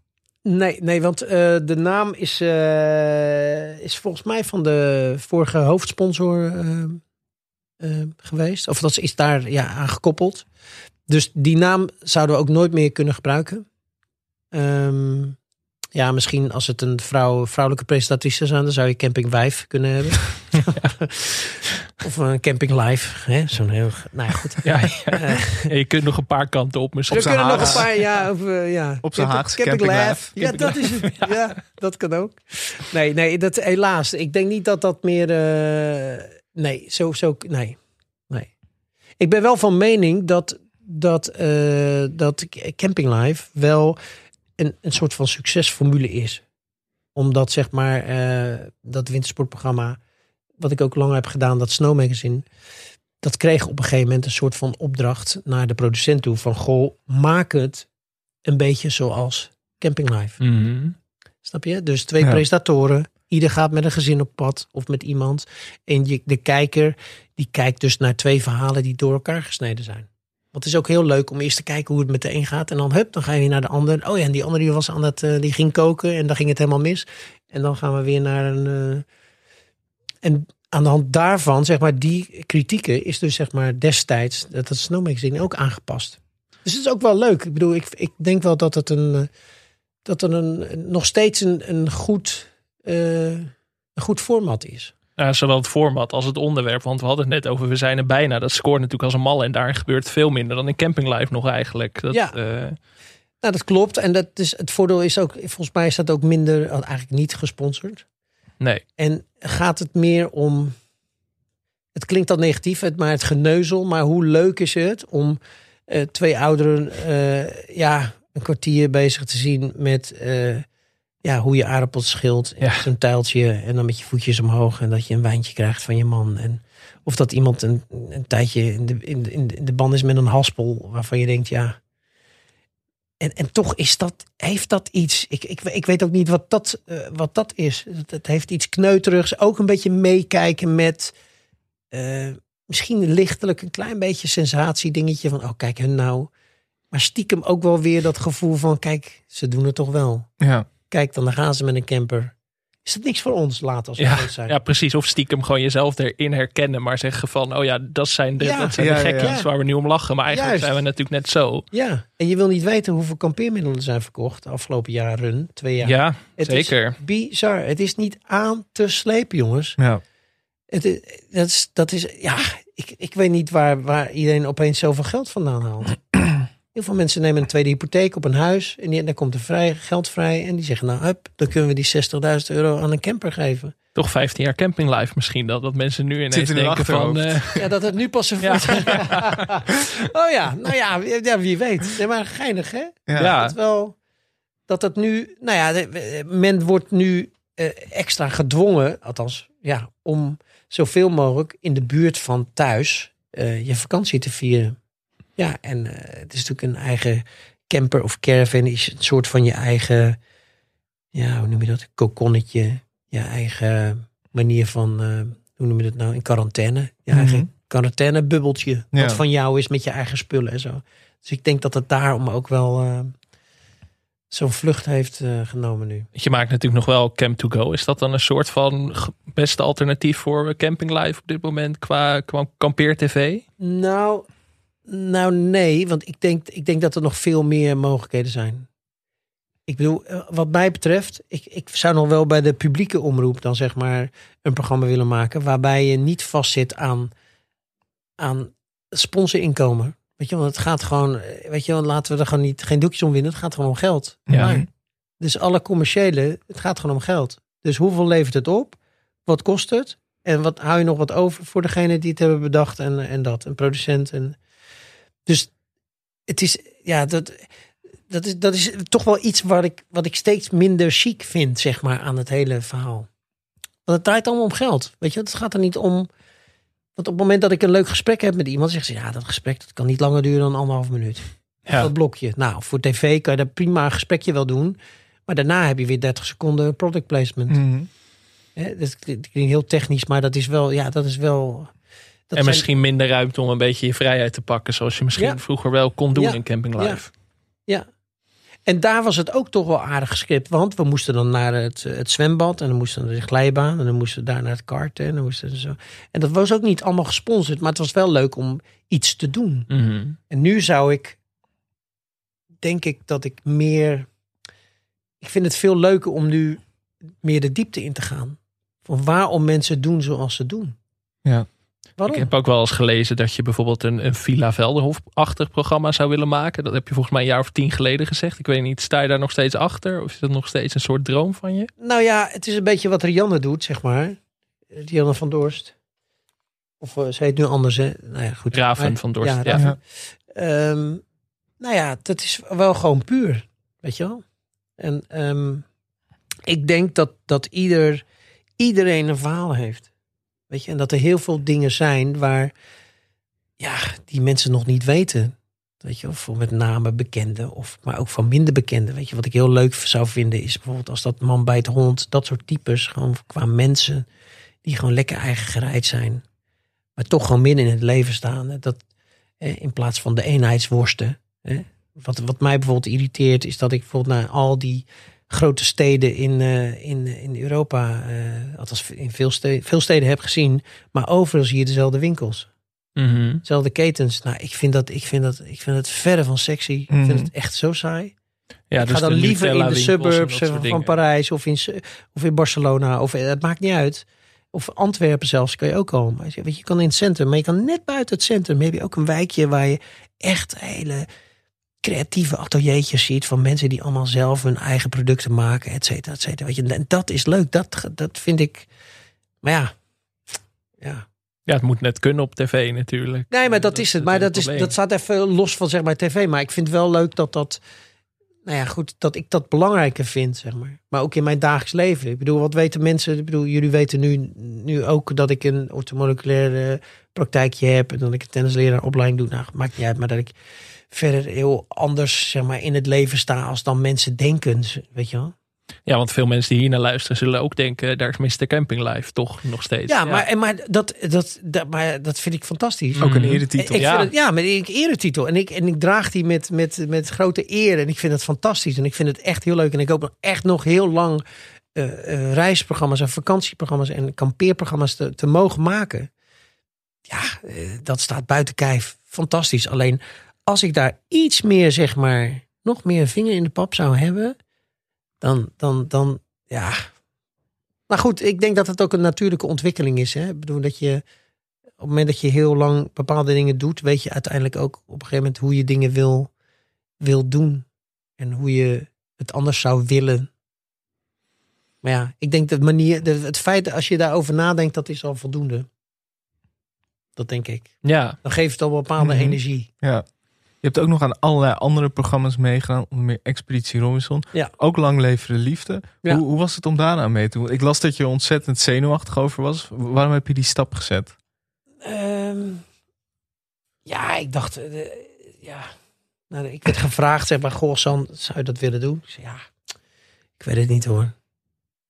Nee, nee, want eh, de naam is, eh, is volgens mij van de vorige hoofdsponsor eh, geweest. Of dat is daar ja, aan gekoppeld. Dus die naam zouden we ook nooit meer kunnen gebruiken. Ehm, ja, misschien als het een vrouw, vrouwelijke presentatrice zou zijn, dan zou je Camping Wijf kunnen hebben. of een Camping Live. hè, Zo'n heel. Nou ja, goed. Ja, ja. Eh, je kunt nog een paar kanten op misschien. we kunnen nog een paar, ja, of, eh, ja. Op zijn Camping- Haagse Camping Camping. Laugh. Ja, dat is het. Ja, dat kan ook. Nee, nee, dat helaas. Ik denk niet dat dat meer. eh, nee, zo, zo, nee, nee. Ik ben wel van mening dat dat eh, dat Camping Live wel een, een soort van succesformule is, omdat zeg maar eh, dat wintersportprogramma, wat ik ook lang heb gedaan, dat Snow Magazine dat kreeg op een gegeven moment een soort van opdracht naar de producent toe. Van goh, maak het een beetje zoals Camping Live. Mhm. Snap je? Dus twee Ja. presentatoren. Ieder gaat met een gezin op pad of met iemand. En je, de kijker die kijkt dus naar twee verhalen die door elkaar gesneden zijn. Want het is ook heel leuk om eerst te kijken hoe het met de een gaat. En dan hup, dan ga je weer naar de ander. Oh ja, en die andere die was aan het, eh, die ging koken en dan ging het helemaal mis. En dan gaan we weer naar een. eh, en aan de hand daarvan, zeg maar, die kritieken is dus zeg maar destijds dat het Snow Magazine ook aangepast. Dus het is ook wel leuk. Ik bedoel, ik, ik denk wel dat het een, eh, dat er een, nog steeds een, een, goed, eh, een goed format is. Ja, zowel het format als het onderwerp. Want we hadden het net over, we zijn er bijna. Dat scoort natuurlijk als een mal. En daar gebeurt veel minder dan in Camping Live nog eigenlijk. Dat, Ja. eh, Nou, dat klopt. En dat is, het voordeel is ook, volgens mij is dat ook minder, eigenlijk niet gesponsord. nee. En gaat het meer om. Het klinkt al negatief, het- maar het geneuzel. Maar hoe leuk is het om eh, twee ouderen eh, ja, een kwartier bezig te zien met eh, ja, hoe je aardappels schilt. Ja. Zo'n tuiltje en dan met je voetjes omhoog. En dat je een wijntje krijgt van je man. En of dat iemand een, een tijdje in de, in, de, in de- in de ban is met een haspel. Waarvan je denkt, ja. En, en toch is dat, heeft dat iets. Ik, ik, ik weet ook niet wat dat, eh, wat dat is. Het, heeft iets kneuterigs. Ook een beetje meekijken met. eh, misschien lichtelijk een klein beetje sensatiedingetje van. Oh, kijk hun nou. Maar stiekem ook wel weer dat gevoel van. Kijk, ze doen het toch wel. Ja. Kijk, dan gaan ze met een camper. Is het niks voor ons later als we Ja, groot zijn. ja, precies. Of stiekem gewoon jezelf erin herkennen. Maar zeggen van, oh ja, dat zijn de, Ja. dat zijn Ja, de ja, gekkies ja. waar we nu om lachen. Maar eigenlijk Juist. zijn we natuurlijk net zo. Ja, en je wil niet weten hoeveel kampeermiddelen er zijn verkocht de afgelopen jaren, twee jaar. Ja, Het zeker. is bizar. Het is niet aan te slepen, jongens. Ja. Het, is- dat, is, dat is, ja, ik, ik weet niet waar, waar iedereen opeens zoveel geld vandaan haalt. Heel veel mensen nemen een tweede hypotheek op een huis en die, dan komt er vrij, geld vrij. En die zeggen, nou, hup, dan kunnen we die 60.000 euro aan een camper geven. Toch 15 jaar camping life misschien. Dat, dat mensen nu ineens in denken van... eh, Ja, dat het nu pas zo Ja. oh ja, nou ja, ja, wie weet. Nee, maar geinig, hè? Ja. Ja. Dat wel, dat het nu, nou ja, men wordt nu eh, extra gedwongen, althans, ja, om zoveel mogelijk in de buurt van thuis eh, je vakantie te vieren. Ja, en eh, het is natuurlijk een eigen camper of caravan, is een soort van je eigen, ja, hoe noem je dat, kokonnetje, je eigen manier van, eh, hoe noem je dat nou, in quarantaine, je Mhm. eigen quarantainebubbeltje, Ja. wat van jou is met je eigen spullen en zo. Dus ik denk dat het daarom ook wel eh, zo'n vlucht heeft genomen nu. je maakt natuurlijk nog wel Camp to Go. Is dat dan een soort van beste alternatief voor camping life op dit moment qua, qua kampeer tv? Nou, nou nee, want ik denk, ik denk dat er nog veel meer mogelijkheden zijn. Ik bedoel, eh, wat mij betreft, ik, ik zou nog wel bij de publieke omroep dan zeg maar een programma willen maken waarbij je niet vastzit aan, aan sponsorinkomen. Weet je, want het gaat gewoon, eh, weet je, laten we er gewoon niet geen doekjes om winnen. Het gaat gewoon om geld. Ja. Maar- Dus alle commerciële, het gaat gewoon om geld. Dus hoeveel levert het op? Wat kost het? En wat hou je nog wat over voor degene die het hebben bedacht en, en dat, een producent. En, dus het is, ja, dat, dat, is, dat is toch wel iets wat ik, wat ik steeds minder chic vind, zeg maar, aan het hele verhaal. Want het draait allemaal om geld. Weet je, het gaat er niet om. Want op het moment dat ik een leuk gesprek heb met iemand, zegt ze ja, dat gesprek dat kan niet langer duren dan anderhalf minuut. Ja. Dat blokje. Nou, voor tv kan je daar prima een gesprekje wel doen. Maar daarna heb je weer 30 seconden product placement. Hè, dat klinkt heel technisch, maar dat is wel, ja, dat is wel. Dat en zijn- misschien minder ruimte om een beetje je vrijheid te pakken. Zoals je misschien Ja. vroeger wel kon doen Ja. in camping Ja. life. Ja. En daar was het ook toch wel aardig gescript. Want we moesten dan naar het, het zwembad. En dan moesten we naar de glijbaan. En dan moesten we daar naar het karten. En, dan moesten we zo. en dat was ook niet allemaal gesponsord. Maar het was wel leuk om iets te doen. Mhm. En nu zou ik, denk ik dat ik meer. Ik vind het veel leuker om nu meer de diepte in te gaan. Van waarom mensen doen zoals ze doen. Ja. Waarom? Ik heb ook wel eens gelezen dat je bijvoorbeeld een, een Villa Velderhof-achtig programma zou willen maken. Dat heb je volgens mij een jaar of tien geleden gezegd. Ik weet niet, sta je daar nog steeds achter? Of is dat nog steeds een soort droom van je? Nou ja, het is een beetje wat Rianne doet, zeg maar. Rianne van Dorst. Of uh, ze heet nu anders, hè? Nou ja, goed. Raven Maar- van Dorst, ja. Raven. Ehm, nou ja, dat is wel gewoon puur, weet je wel. En ehm, ik denk dat, dat ieder, iedereen een verhaal heeft. Weet je, en dat er heel veel dingen zijn waar, ja, die mensen nog niet weten. Weet je, of met name bekenden, of, maar ook van minder bekenden. Weet je, wat ik heel leuk zou vinden is bijvoorbeeld als dat man bij het hond, dat soort types, gewoon qua mensen die gewoon lekker eigen gereid zijn, maar toch gewoon midden in het leven staan. Dat, in plaats van de eenheidsworsten. Wat, wat mij bijvoorbeeld irriteert, is dat ik bijvoorbeeld naar al die grote steden in, eh, in, in Europa, eh, althans in veel steden, veel steden heb gezien, maar overal zie je dezelfde winkels. Mhm. Dezelfde ketens. Nou, ik vind dat, ik vind dat, ik vind het verre van sexy. Ik Mhm. vind het echt zo saai. Ja, ik dus ga dan liever in de suburbs eh, van. Parijs of in, of in Barcelona. Of, eh, het maakt niet uit. Of Antwerpen zelfs kan je ook je- Weet je, je kan in het centrum, maar je kan net buiten het centrum. heb je ook een wijkje waar je echt hele creatieve ateliertjes ziet van mensen die allemaal zelf hun eigen producten maken, et cetera, et cetera. Weet je, en dat is leuk. Dat, dat vind ik. Maar ja, ja. Ja, het moet net kunnen op tv natuurlijk. Nee, maar dat, is het. Maar dat, is, dat staat even los van zeg maar tv. Maar ik vind wel leuk dat dat. Nou ja, goed, dat ik dat belangrijker vind, zeg maar. Maar ook in mijn dagelijks leven. Ik bedoel, wat weten mensen? Ik bedoel, jullie weten nu, nu ook dat ik een orthomoleculaire praktijkje heb. En dat ik een tennisleraaropleiding doe. Nou, maakt niet uit. Maar dat ik verder heel anders, zeg maar, in het leven sta als dan mensen denken. Weet je wel? Ja, want veel mensen die hier naar luisteren zullen ook denken, daar is Mr. Camping Live toch nog steeds. Ja, maar, en maar, dat, dat, dat, maar dat vind ik fantastisch. Ook een Mhm. eretitel. Ik Ja. Vind het, ja, met een eretitel. En ik, en ik draag die met, met, met grote eer. En ik vind het fantastisch. En ik vind het echt heel leuk. En ik hoop nog echt nog heel lang eh, eh, reisprogramma's en vakantieprogramma's en kampeerprogramma's te, te mogen maken. Ja, eh, dat staat buiten kijf. Fantastisch. Alleen als ik daar iets meer, zeg maar, nog meer vinger in de pap zou hebben, dan, dan, dan, ja. Maar goed, ik denk dat het ook een natuurlijke ontwikkeling is. Hè? Ik bedoel dat je op het moment dat je heel lang bepaalde dingen doet, weet je uiteindelijk ook op een gegeven moment hoe je dingen wil, wil doen. En hoe je het anders zou willen. Maar ja, ik denk dat manier, het feit dat als je daarover nadenkt, dat is al voldoende. Dat denk ik. Ja, Dan geeft het al bepaalde Mhm. energie. Ja. Je hebt ook nog aan allerlei andere programma's meegedaan. Onder meer Expeditie Robinson. Ja. Ook Lang Leven de Liefde. Ja. Hoe, hoe was het om daarna mee te doen? Ik las dat je ontzettend zenuwachtig over was. Waarom heb je die stap gezet? Ehm, ja, ik dacht, eh, ja. Nou, ik werd gevraagd, zeg maar, goh, San, zou je dat willen doen? Ik zei, ja, ik weet het niet hoor.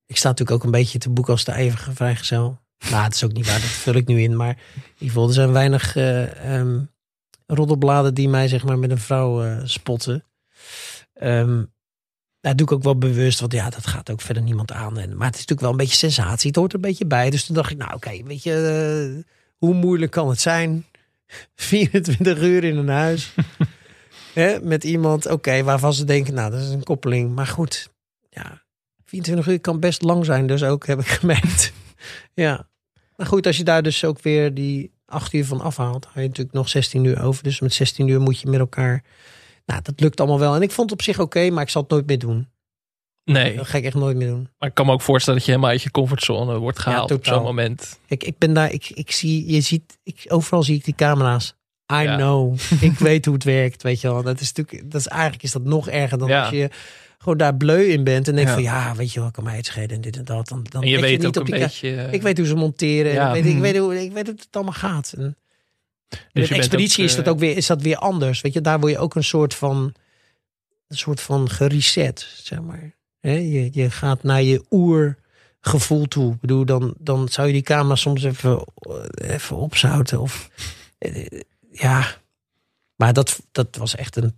Ik sta natuurlijk ook een beetje te boek als de eeuwige vrijgezel. Nou, het is ook niet waar, dat vul ik nu in. Maar in ieder geval, er zijn weinig eh, ehm, roddelbladen die mij zeg maar met een vrouw eh, spotten. Ehm dat doe ik ook wel bewust, want ja, dat gaat ook verder niemand aan. En, maar het is natuurlijk wel een beetje sensatie, het hoort er een beetje bij. Dus toen dacht ik, nou oké, weet je, eh, hoe moeilijk kan het zijn? 24 uur in een huis. Hè, met iemand, oké, waarvan ze denken, nou, dat is een koppeling. Maar goed, ja, 24 uur kan best lang zijn, dus ook heb ik gemerkt. ja. Maar goed, als je daar dus ook weer die 8 uur van afhaalt, heb je natuurlijk nog 16 uur over. Dus met 16 uur moet je met elkaar. Nou, dat lukt allemaal wel. En ik vond het op zich oké, maar ik zal het nooit meer doen. nee. Dat ga ik echt nooit meer doen. Maar ik kan me ook voorstellen dat je helemaal uit je comfortzone wordt gehaald op zo'n moment. Ik, ik ben daar, ik, ik zie, je ziet, ik, overal zie ik die camera's. I Ja. know. ik weet hoe het werkt, weet je wel. Dat is natuurlijk, dat is eigenlijk is dat nog erger dan Ja. als je gewoon daar bleu in bent en denkt Ja. van ja, weet je wel, kan mij het schelen en dit en dat. Dan, dan En je weet niet ook op een die beetje... eh, Ik weet hoe ze monteren. Ja. Ik, weet, ik, Mhm. weet hoe, ik weet hoe het allemaal gaat. En Dus je expeditie ook, is, dat eh, ook weer, is dat weer anders. Weet je, daar word je ook een soort van, een soort van gereset, zeg maar. Hè, je, je gaat naar je oergevoel toe. Ik bedoel, dan, dan zou je die camera soms even, even opzouten. Of, eh, ja, maar dat, dat was echt een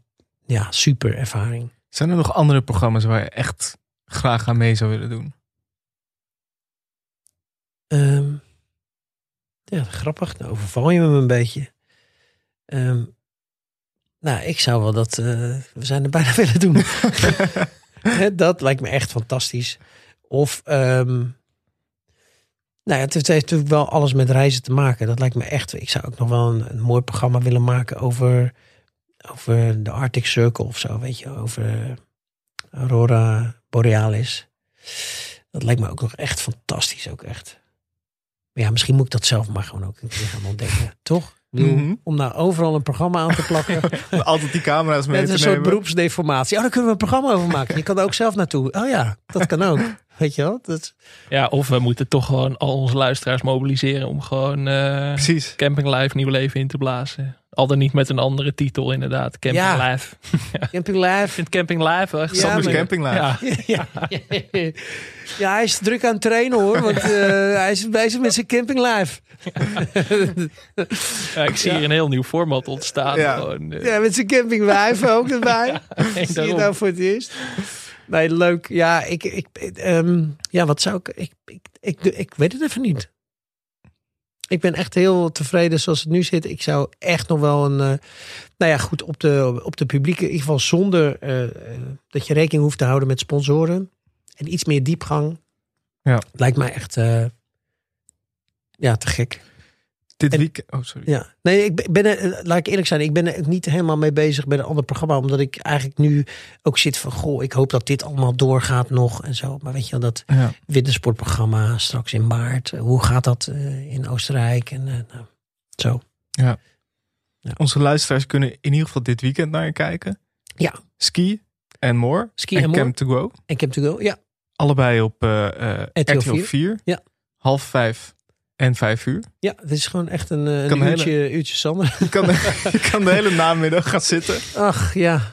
ja, super ervaring. Zijn er nog andere programma's waar je echt graag aan mee zou willen doen? Ehm, ja, grappig. Nou overval je me een beetje. Ehm, nou, ik zou wel dat... eh, we zijn er bijna willen doen. Dat lijkt me echt fantastisch. Of... ehm, nou ja, het heeft natuurlijk wel alles met reizen te maken. Dat lijkt me echt... Ik zou ook nog wel een, een mooi programma willen maken over... Over de Arctic Circle of zo, weet je. Over Aurora Borealis. Dat lijkt me ook nog echt fantastisch, ook echt. Maar ja, misschien moet ik dat zelf maar gewoon ook een keer gaan ontdekken, toch? Mhm. Om nou overal een programma aan te plakken. Altijd die camera's mee met te een nemen. soort beroepsdeformatie. Oh, daar kunnen we een programma over maken. Je kan er ook zelf naartoe. Oh ja, dat kan ook. Weet je wel? Dat, Ja, of we moeten toch gewoon al onze luisteraars mobiliseren om gewoon eh, Precies. Camping Live nieuw leven in te blazen. Al dan niet met een andere titel inderdaad. Camping Ja. Live. Camping Ik Live. vind Camping Live wel echt Ja, maar- Camping Live. Ja, ja. ja, hij is druk aan het trainen hoor. Want eh, hij is bezig met zijn Camping Live. ja, ik zie hier een heel nieuw format ontstaan. Ja. Gewoon, eh, Ja, met zijn Camping Live ook erbij. Zie je nou voor het eerst? Nee, leuk. Ja, ik, ik, ehm, ja wat zou ik ik, ik, ik, ik weet het even niet. Ik ben echt heel tevreden zoals het nu zit. Ik zou echt nog wel een, eh, nou ja, goed, op de, op de publieke, in ieder geval zonder eh, eh, dat je rekening hoeft te houden met sponsoren. En iets meer diepgang. Ja. Lijkt mij echt, ja, te gek. Dit En- weekend... Oh, sorry. Ja, nee, ik ben- laat ik eerlijk zijn, ik ben er niet helemaal mee bezig met een ander programma, omdat ik eigenlijk nu ook zit van, goh, ik hoop dat dit allemaal doorgaat nog en zo. Maar weet je wel, dat Ja. wintersportprogramma straks in maart, hoe gaat dat eh, in Oostenrijk en eh, nou, zo. Onze luisteraars kunnen in ieder geval dit weekend naar je kijken. Ja. Ski en More. Ski en. Camp to Go. En Camp to Go, ja. Allebei op eh, RTL RTL 4. Ja. Half vijf en vijf uur. Ja, dit is gewoon echt een, eh, Kan een uurtje, uurtje Sander. Je kan, je kan de hele namiddag gaan zitten. Ach ja,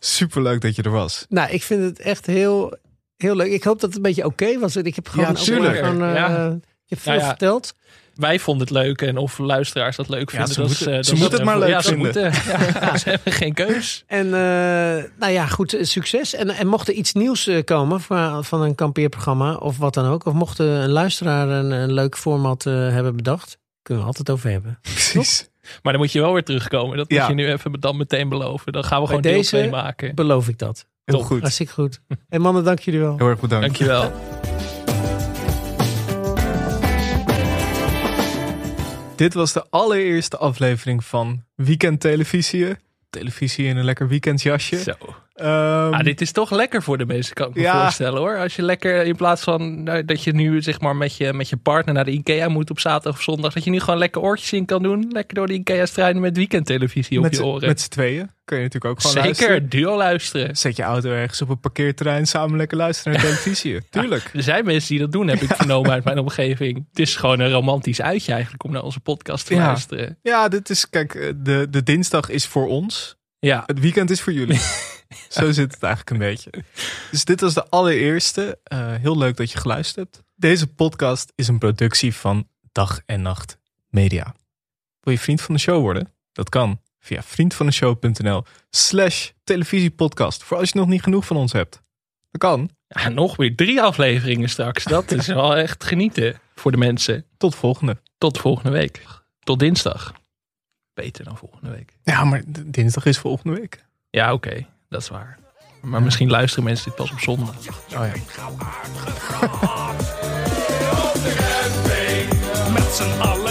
Superleuk dat je er was. nou, ik vind het echt heel, heel leuk. Ik hoop dat het een beetje oké was. Ik heb gewoon, Ja, ook gewoon, eh, Ja. ik heb veel Nou ja. verteld. Wij vonden het leuk en of luisteraars dat leuk Ja, vinden. ze dat moeten- is, eh, ze dat is moeten het maar leuk ja, ze vinden. Moeten, ja, ze hebben geen keus. En eh, nou ja, goed, eh, succes. En, en mocht er iets nieuws eh, komen van, van een kampeerprogramma of wat dan ook. Of mocht een luisteraar een, een leuk format eh, hebben bedacht. Kunnen we altijd over hebben. Precies. Maar dan moet je wel weer terugkomen. Dat moet je nu even dan meteen beloven. Dan gaan we Bij gewoon deel deze 2 maken. beloof ik dat. Heel Top. goed. Hartstikke goed. En mannen, dank jullie wel. Heel erg bedankt. Dankjewel. Dit was de allereerste aflevering van Weekend Televisie. Televisie in een lekker weekendjasje. Zo. Ehm, Ah, dit is toch lekker voor de mensen, kan ik me Ja. voorstellen hoor. Als je lekker, in plaats van nou, dat je nu zeg maar met je, met je partner naar de Ikea moet op zaterdag of zondag. Dat je nu gewoon lekker oortjes in kan doen. Lekker door de Ikea strijden met weekendtelevisie op met, je oren. met z'n tweeën kun je natuurlijk ook gewoon Zeker, luisteren. duo luisteren. Zet je auto ergens op een parkeerterrein samen lekker luisteren naar televisie. Tuurlijk. Er zijn mensen die dat doen, heb ik vernomen uit mijn omgeving. Het is gewoon een romantisch uitje eigenlijk om naar onze podcast te Ja. luisteren. Ja, dit is, kijk, eh, de, de dinsdag is voor ons. Ja, Het weekend is voor jullie. Zo zit het eigenlijk een beetje. Dus dit was de allereerste. Eh, heel leuk dat je geluisterd hebt. Deze podcast is een productie van Dag en Nacht Media. Wil je vriend van de show worden? Dat kan via vriendvandeshow.nl slash televisiepodcast. Voor als je nog niet genoeg van ons hebt. Dat kan. Ja, nog weer drie afleveringen straks. Dat is wel echt genieten voor de mensen. Tot volgende. Tot volgende week. Tot dinsdag. Beter dan volgende week. Ja, maar dinsdag is volgende week. Ja, oké. Dat is waar. Maar misschien luisteren mensen dit pas op zondag. Oh ja. Met z'n allen